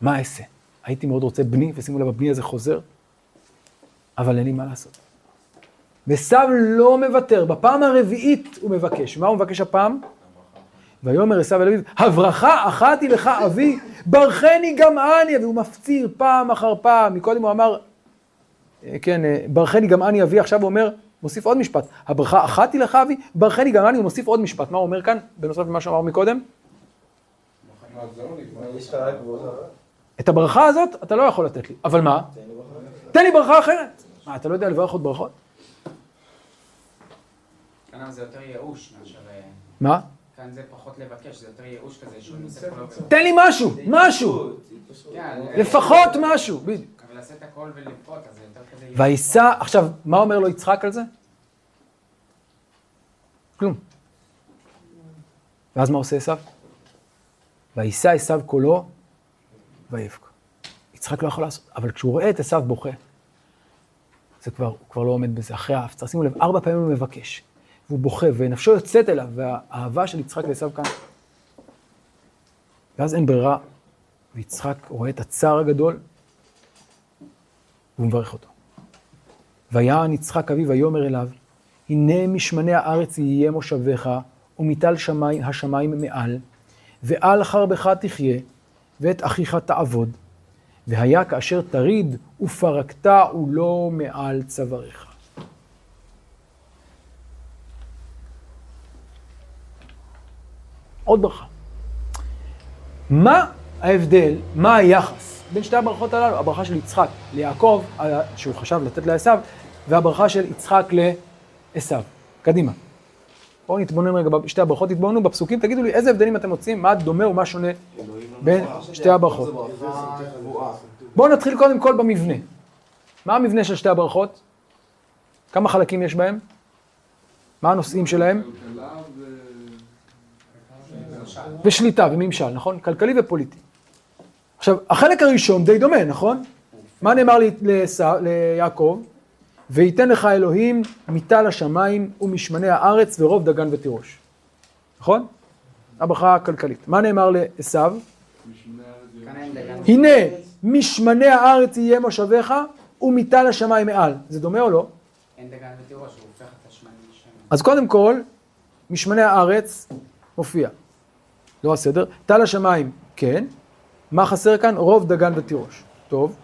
Speaker 1: מה אעשה? הייתי מאוד רוצה בני, ושימו לב, הבני הזה חוזר, אבל אין לי מה לעשות. ועשיו לא מוותר, בפעם הרביעית הוא מבקש. מה הוא מבקש הפעם? ויאמר עשיו אל אביו, הברכה אחת היא לך אבי, ברכני גם אני, והוא מפציר פעם אחר פעם. מקודם הוא אמר, אה, כן, אה, ברכני גם אני אבי, עכשיו הוא אומר, מוסיף עוד משפט, הברכה אחת היא לך אבי, ברכני גם אני, הוא מוסיף עוד משפט. מה הוא אומר כאן, בנוסף למה שהוא אמר מקודם?
Speaker 2: לא?
Speaker 1: את הברכה הזאת אתה לא יכול לתת לי, אבל מה?
Speaker 4: תן לי ברכה.
Speaker 1: אחרת. מה, אתה לא יודע לברך עוד ברכות?
Speaker 3: כאן זה יותר ייאוש מאשר... אה,
Speaker 1: מה?
Speaker 3: כאן זה פחות לבקש, זה יותר ייאוש כזה, שהוא עובר.
Speaker 1: תן לי משהו, משהו.
Speaker 3: כן,
Speaker 1: לפחות משהו, בדיוק.
Speaker 3: אבל לעשות הכל ולבכות, אז זה יותר כזה ייאוש.
Speaker 1: ויישא, עכשיו, מה אומר לו יצחק על זה? כלום. ואז מה עושה עשיו? ויישא עשיו קולו ויבכה. יצחק לא יכול לעשות, אבל כשהוא רואה את עשיו בוכה, זה כבר, הוא כבר לא עומד בזה. אחרי ההפצה, שימו לב, ארבע פעמים הוא מבקש, והוא בוכה, ונפשו יוצאת אליו, והאהבה של יצחק לעשיו כאן. ואז אין ברירה, ויצחק רואה את הצער הגדול, והוא מברך אותו. ויען יצחק אביו ויאמר אליו, הנה משמני הארץ יהיה מושבך, ומטל שמיים, השמיים מעל, ועל חרבך תחיה, ואת אחיך תעבוד. והיה כאשר תריד ופרקת ולא מעל צוואריך. עוד ברכה. מה ההבדל, מה היחס בין שתי הברכות הללו? הברכה של יצחק ליעקב, שהוא חשב לתת לעשו, והברכה של יצחק לעשו. קדימה. בואו נתבונן רגע בשתי הברכות, תתבוננו בפסוקים, תגידו לי איזה הבדלים אתם מוצאים, מה דומה ומה שונה בין שתי הברכות. בואו נתחיל קודם כל במבנה. מה המבנה של שתי הברכות? כמה חלקים יש בהם? מה הנושאים שלהם? ושליטה וממשל, נכון? כלכלי ופוליטי. עכשיו, החלק הראשון די דומה, נכון? מה נאמר ליעקב? וייתן לך אלוהים מטל השמיים ומשמני הארץ ורוב דגן ותירוש. נכון? הברכה הכלכלית. מה נאמר לעשו? הנה משמני הארץ יהיה מושבך ומטל השמיים מעל. זה דומה או לא?
Speaker 3: אין דגן ותירוש, הוא הופך את השמיים לשם.
Speaker 1: אז קודם כל, משמני הארץ מופיע. לא הסדר. טל השמיים, כן. מה חסר כאן? רוב דגן ותירוש. טוב.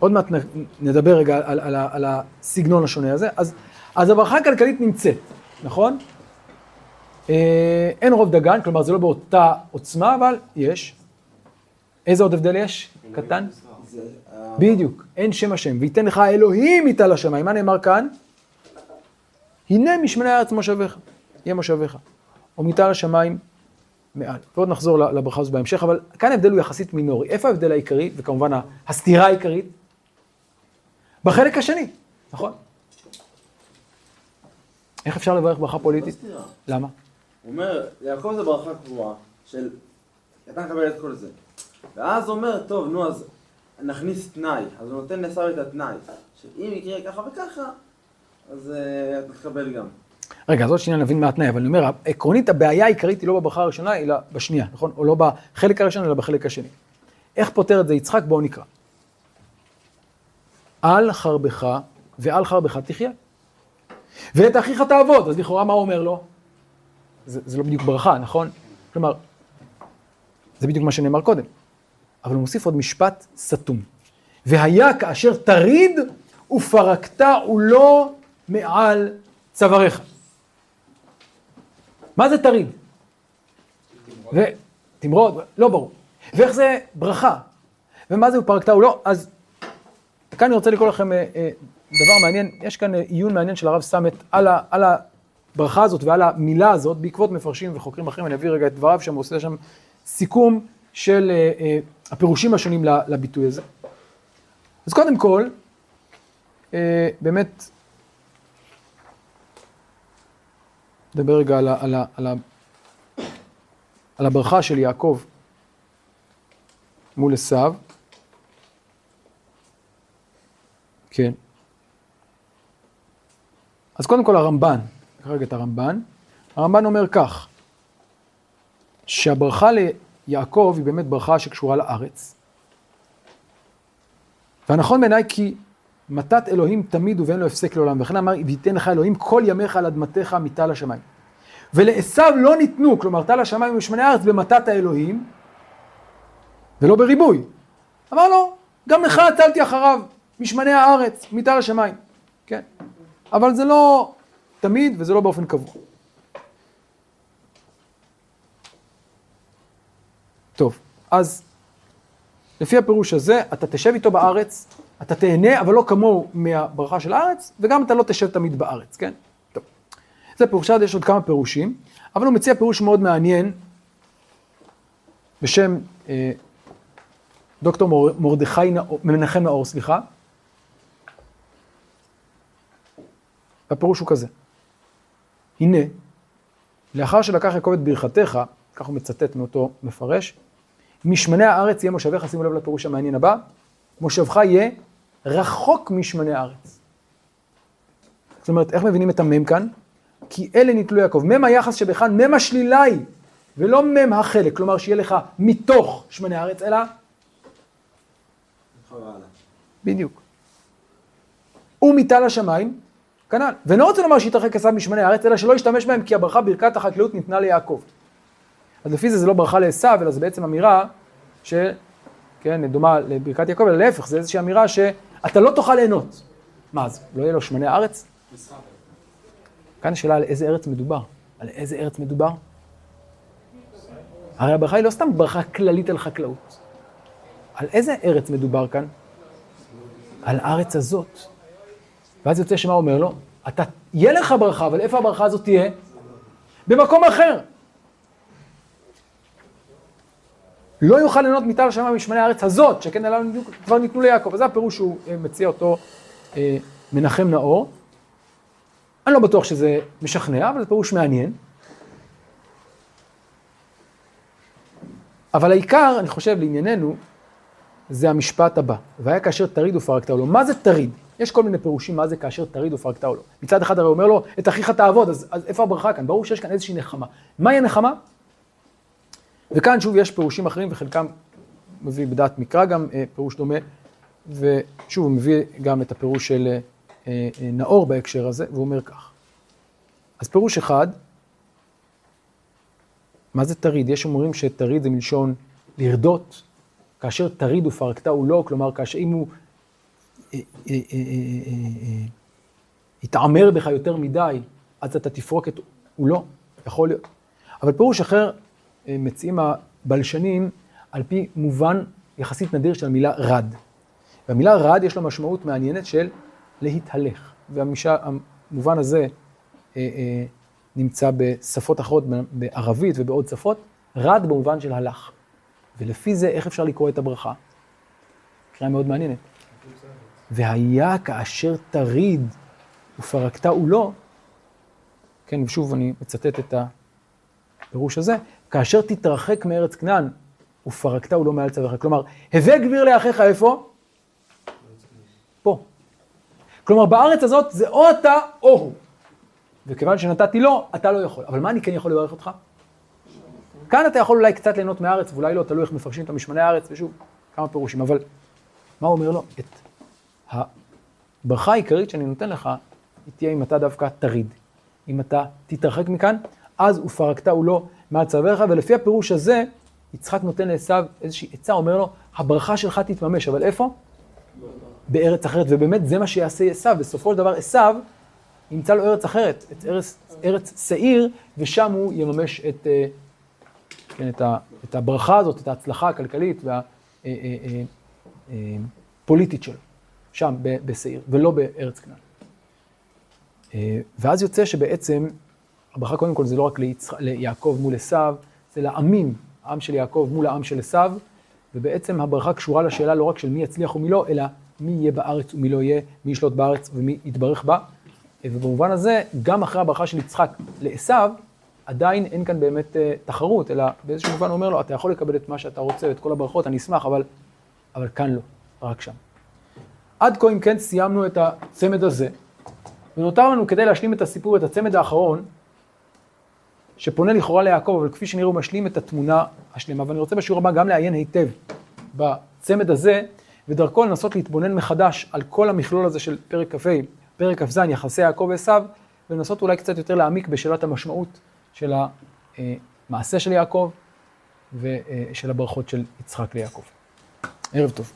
Speaker 1: עוד מעט נדבר רגע על, על, ה- על הסגנון השונה הזה. אז, אז הברכה הכלכלית נמצאת, נכון? אה, אין רוב דגן, כלומר זה לא באותה עוצמה, אבל יש. איזה עוד הבדל יש? קטן? בדיוק, אין שם השם, וייתן לך אלוהים מטל השמיים. מה נאמר כאן? הנה משמני הארץ מושביך, יהיה מושביך. או מטל השמיים מעל. ועוד נחזור לברכה הזו בהמשך, אבל כאן ההבדל הוא יחסית מינורי. איפה ההבדל העיקרי, וכמובן הסתירה העיקרית? בחלק השני, נכון? איך אפשר לברך ברכה
Speaker 4: לא
Speaker 1: פוליטית?
Speaker 4: סתירה.
Speaker 1: למה?
Speaker 4: הוא אומר, יעקב זה ברכה קבועה של אתה מקבל את כל זה. ואז הוא אומר, טוב, נו, אז נכניס תנאי. אז הוא נותן לעשו את התנאי. שאם יקרה ככה וככה, אז אה, אתה תקבל גם.
Speaker 1: רגע, אז עוד שנייה נבין מה התנאי, אבל אני אומר, עקרונית הבעיה העיקרית היא לא בברכה הראשונה, אלא בשנייה, נכון? או לא בחלק הראשון, אלא בחלק השני. איך פותר את זה יצחק? בואו נקרא. על חרבך ועל חרבך תחיה. ואת אחיך תעבוד. אז לכאורה מה הוא אומר לו? זה, זה לא בדיוק ברכה, נכון? כלומר, זה בדיוק מה שנאמר קודם. אבל הוא מוסיף עוד משפט סתום. והיה כאשר תריד ופרקת ולא מעל צוואריך. מה זה תריד? ותמרוד, לא ברור. ואיך זה ברכה? ומה זה ופרקת ולא? אז כאן אני רוצה לקרוא לכם אה, אה, דבר מעניין, יש כאן אה, עיון מעניין של הרב סמט על, ה, על הברכה הזאת ועל המילה הזאת, בעקבות מפרשים וחוקרים אחרים, אני אביא רגע את דבריו שם, הוא עושה שם סיכום של הפירושים השונים לביטוי הזה. אז קודם כל, באמת, נדבר רגע על, ה, על, ה, על, ה, על הברכה של יעקב מול עשיו. כן. אז קודם כל הרמב"ן, נקרא רגע את הרמב"ן. הרמב"ן אומר כך, שהברכה ליעקב היא באמת ברכה שקשורה לארץ. והנכון בעיניי כי מתת אלוהים תמיד ואין לו הפסק לעולם, וכן אמר, וייתן לך אלוהים כל ימיך על אדמתך מטל השמיים. ולעשו לא ניתנו, כלומר טל השמיים ומשמני הארץ במתת האלוהים, ולא בריבוי. אמר לו, גם לך הצלתי אחריו, משמני הארץ, מטל השמיים. כן. אבל זה לא תמיד וזה לא באופן קבוע. טוב, אז לפי הפירוש הזה, אתה תשב איתו בארץ, אתה תהנה, אבל לא כמוהו מהברכה של הארץ, וגם אתה לא תשב תמיד בארץ, כן? טוב. זה פירוש אחד, יש עוד כמה פירושים, אבל הוא מציע פירוש מאוד מעניין, בשם אה, דוקטור מור, מרדכי נאור, מנחם נאור, סליחה. והפירוש הוא כזה, הנה, לאחר שלקח יעקב את ברכתך, כך הוא מצטט מאותו מפרש, משמני הארץ יהיה מושבך, שימו לב לפירוש המעניין הבא, מושבך יהיה רחוק משמני הארץ. זאת אומרת, איך מבינים את המם כאן? כי אלה נתלו יעקב. מם היחס שבכאן, מם השלילה היא, ולא מם החלק, כלומר שיהיה לך מתוך שמני הארץ, אלא בדיוק. ומטל השמיים, כנ"ל. ואני לא רוצה לומר שיתרחק עשיו משמני הארץ, אלא שלא ישתמש בהם, כי הברכה ברכת החקלאות ניתנה ליעקב. אז לפי זה זה לא ברכה לעשו, אלא זה בעצם אמירה ש... כן, דומה לברכת יעקב, אלא להפך, זה איזושהי אמירה שאתה לא תוכל ליהנות. מה, אז לא יהיה לו שמני הארץ? כאן השאלה על איזה ארץ מדובר. על איזה ארץ מדובר? הרי הברכה היא לא סתם ברכה כללית על חקלאות. על איזה ארץ מדובר כאן? על הארץ הזאת. ואז יוצא שמה אומר לו? אתה, יהיה לך ברכה, אבל איפה הברכה הזאת תהיה? במקום אחר. לא יוכל ליהנות מטל השמיים משמני הארץ הזאת, שכן עליו כבר ניתנו ליעקב. זה הפירוש שהוא אה, מציע אותו אה, מנחם נאור. אני לא בטוח שזה משכנע, אבל זה פירוש מעניין. אבל העיקר, אני חושב, לענייננו, זה המשפט הבא. והיה כאשר תריד ופרקת לו. מה זה תריד? יש כל מיני פירושים מה זה כאשר תריד ופרקת לו. מצד אחד הרי אומר לו, את אחיך תעבוד, אז, אז איפה הברכה כאן? ברור שיש כאן איזושהי נחמה. מהי הנחמה? וכאן שוב יש פירושים אחרים, וחלקם מביא בדעת מקרא גם אה, פירוש דומה, ושוב הוא מביא גם את הפירוש של אה, אה, נאור בהקשר הזה, והוא אומר כך. אז פירוש אחד, מה זה תריד? יש אומרים שתריד זה מלשון לרדות, כאשר תריד ופרקתהו לא, כלומר כאשר אם הוא יתעמר בך יותר מדי, אז אתה תפרוק את, הוא לא, יכול להיות. אבל פירוש אחר, מציעים הבלשנים על פי מובן יחסית נדיר של המילה רד. והמילה רד יש לה משמעות מעניינת של להתהלך. והמובן הזה אה, אה, נמצא בשפות אחרות, בערבית ובעוד שפות, רד במובן של הלך. ולפי זה, איך אפשר לקרוא את הברכה? קריאה מאוד מעניינת. והיה כאשר תריד ופרקת לא, כן, ושוב אני מצטט את הפירוש הזה, כאשר תתרחק מארץ כנען ופרקת לא מעל צווארך. כלומר, הווה גביר לאחיך איפה? פה. כלומר, בארץ הזאת זה או אתה או הוא. וכיוון שנתתי לו, אתה לא יכול. אבל מה אני כן יכול לברך אותך? כאן אתה יכול אולי קצת ליהנות מהארץ, ואולי לא, תלוי איך מפרשים את המשמני הארץ, ושוב, כמה פירושים. אבל מה הוא אומר לו? את הברכה העיקרית שאני נותן לך, היא תהיה אם אתה דווקא תריד. אם אתה תתרחק מכאן, אז ופרקתהו לו מעל צווארך, ולפי הפירוש הזה, יצחק נותן לעשו איזושהי עצה, אומר לו, הברכה שלך תתממש, אבל איפה? בארץ אחרת, ובאמת זה מה שיעשה עשו, בסופו של דבר עשו ימצא לו ארץ אחרת, את ארץ, ארץ שעיר, ושם הוא יממש את, אה, כן, את, ה, את הברכה הזאת, את ההצלחה הכלכלית והפוליטית שלו. שם בשעיר, ולא בארץ כנען. אה, ואז יוצא שבעצם הברכה קודם כל זה לא רק ליצח, ליעקב מול עשיו, זה לעמים, העם של יעקב מול העם של עשיו, ובעצם הברכה קשורה לשאלה לא רק של מי יצליח ומי לא, אלא מי יהיה בארץ ומי לא יהיה, מי ישלוט בארץ ומי יתברך בה. אה, ובמובן הזה, גם אחרי הברכה של יצחק לעשיו, עדיין אין כאן באמת uh, תחרות, אלא באיזשהו מובן הוא אומר לו, אתה יכול לקבל את מה שאתה רוצה ואת כל הברכות, אני אשמח, אבל, אבל כאן לא, רק שם. עד כה אם כן סיימנו את הצמד הזה, ונותר לנו כדי להשלים את הסיפור, את הצמד האחרון, שפונה לכאורה ליעקב, אבל כפי שנראה הוא משלים את התמונה השלמה. ואני רוצה בשיעור הבא גם לעיין היטב בצמד הזה, ודרכו לנסות להתבונן מחדש על כל המכלול הזה של פרק כ"ה, פרק כ"ז, יחסי יעקב ועשיו, ולנסות אולי קצת יותר להעמיק בשאלת המשמעות של המעשה של יעקב ושל הברכות של יצחק ליעקב. ערב טוב.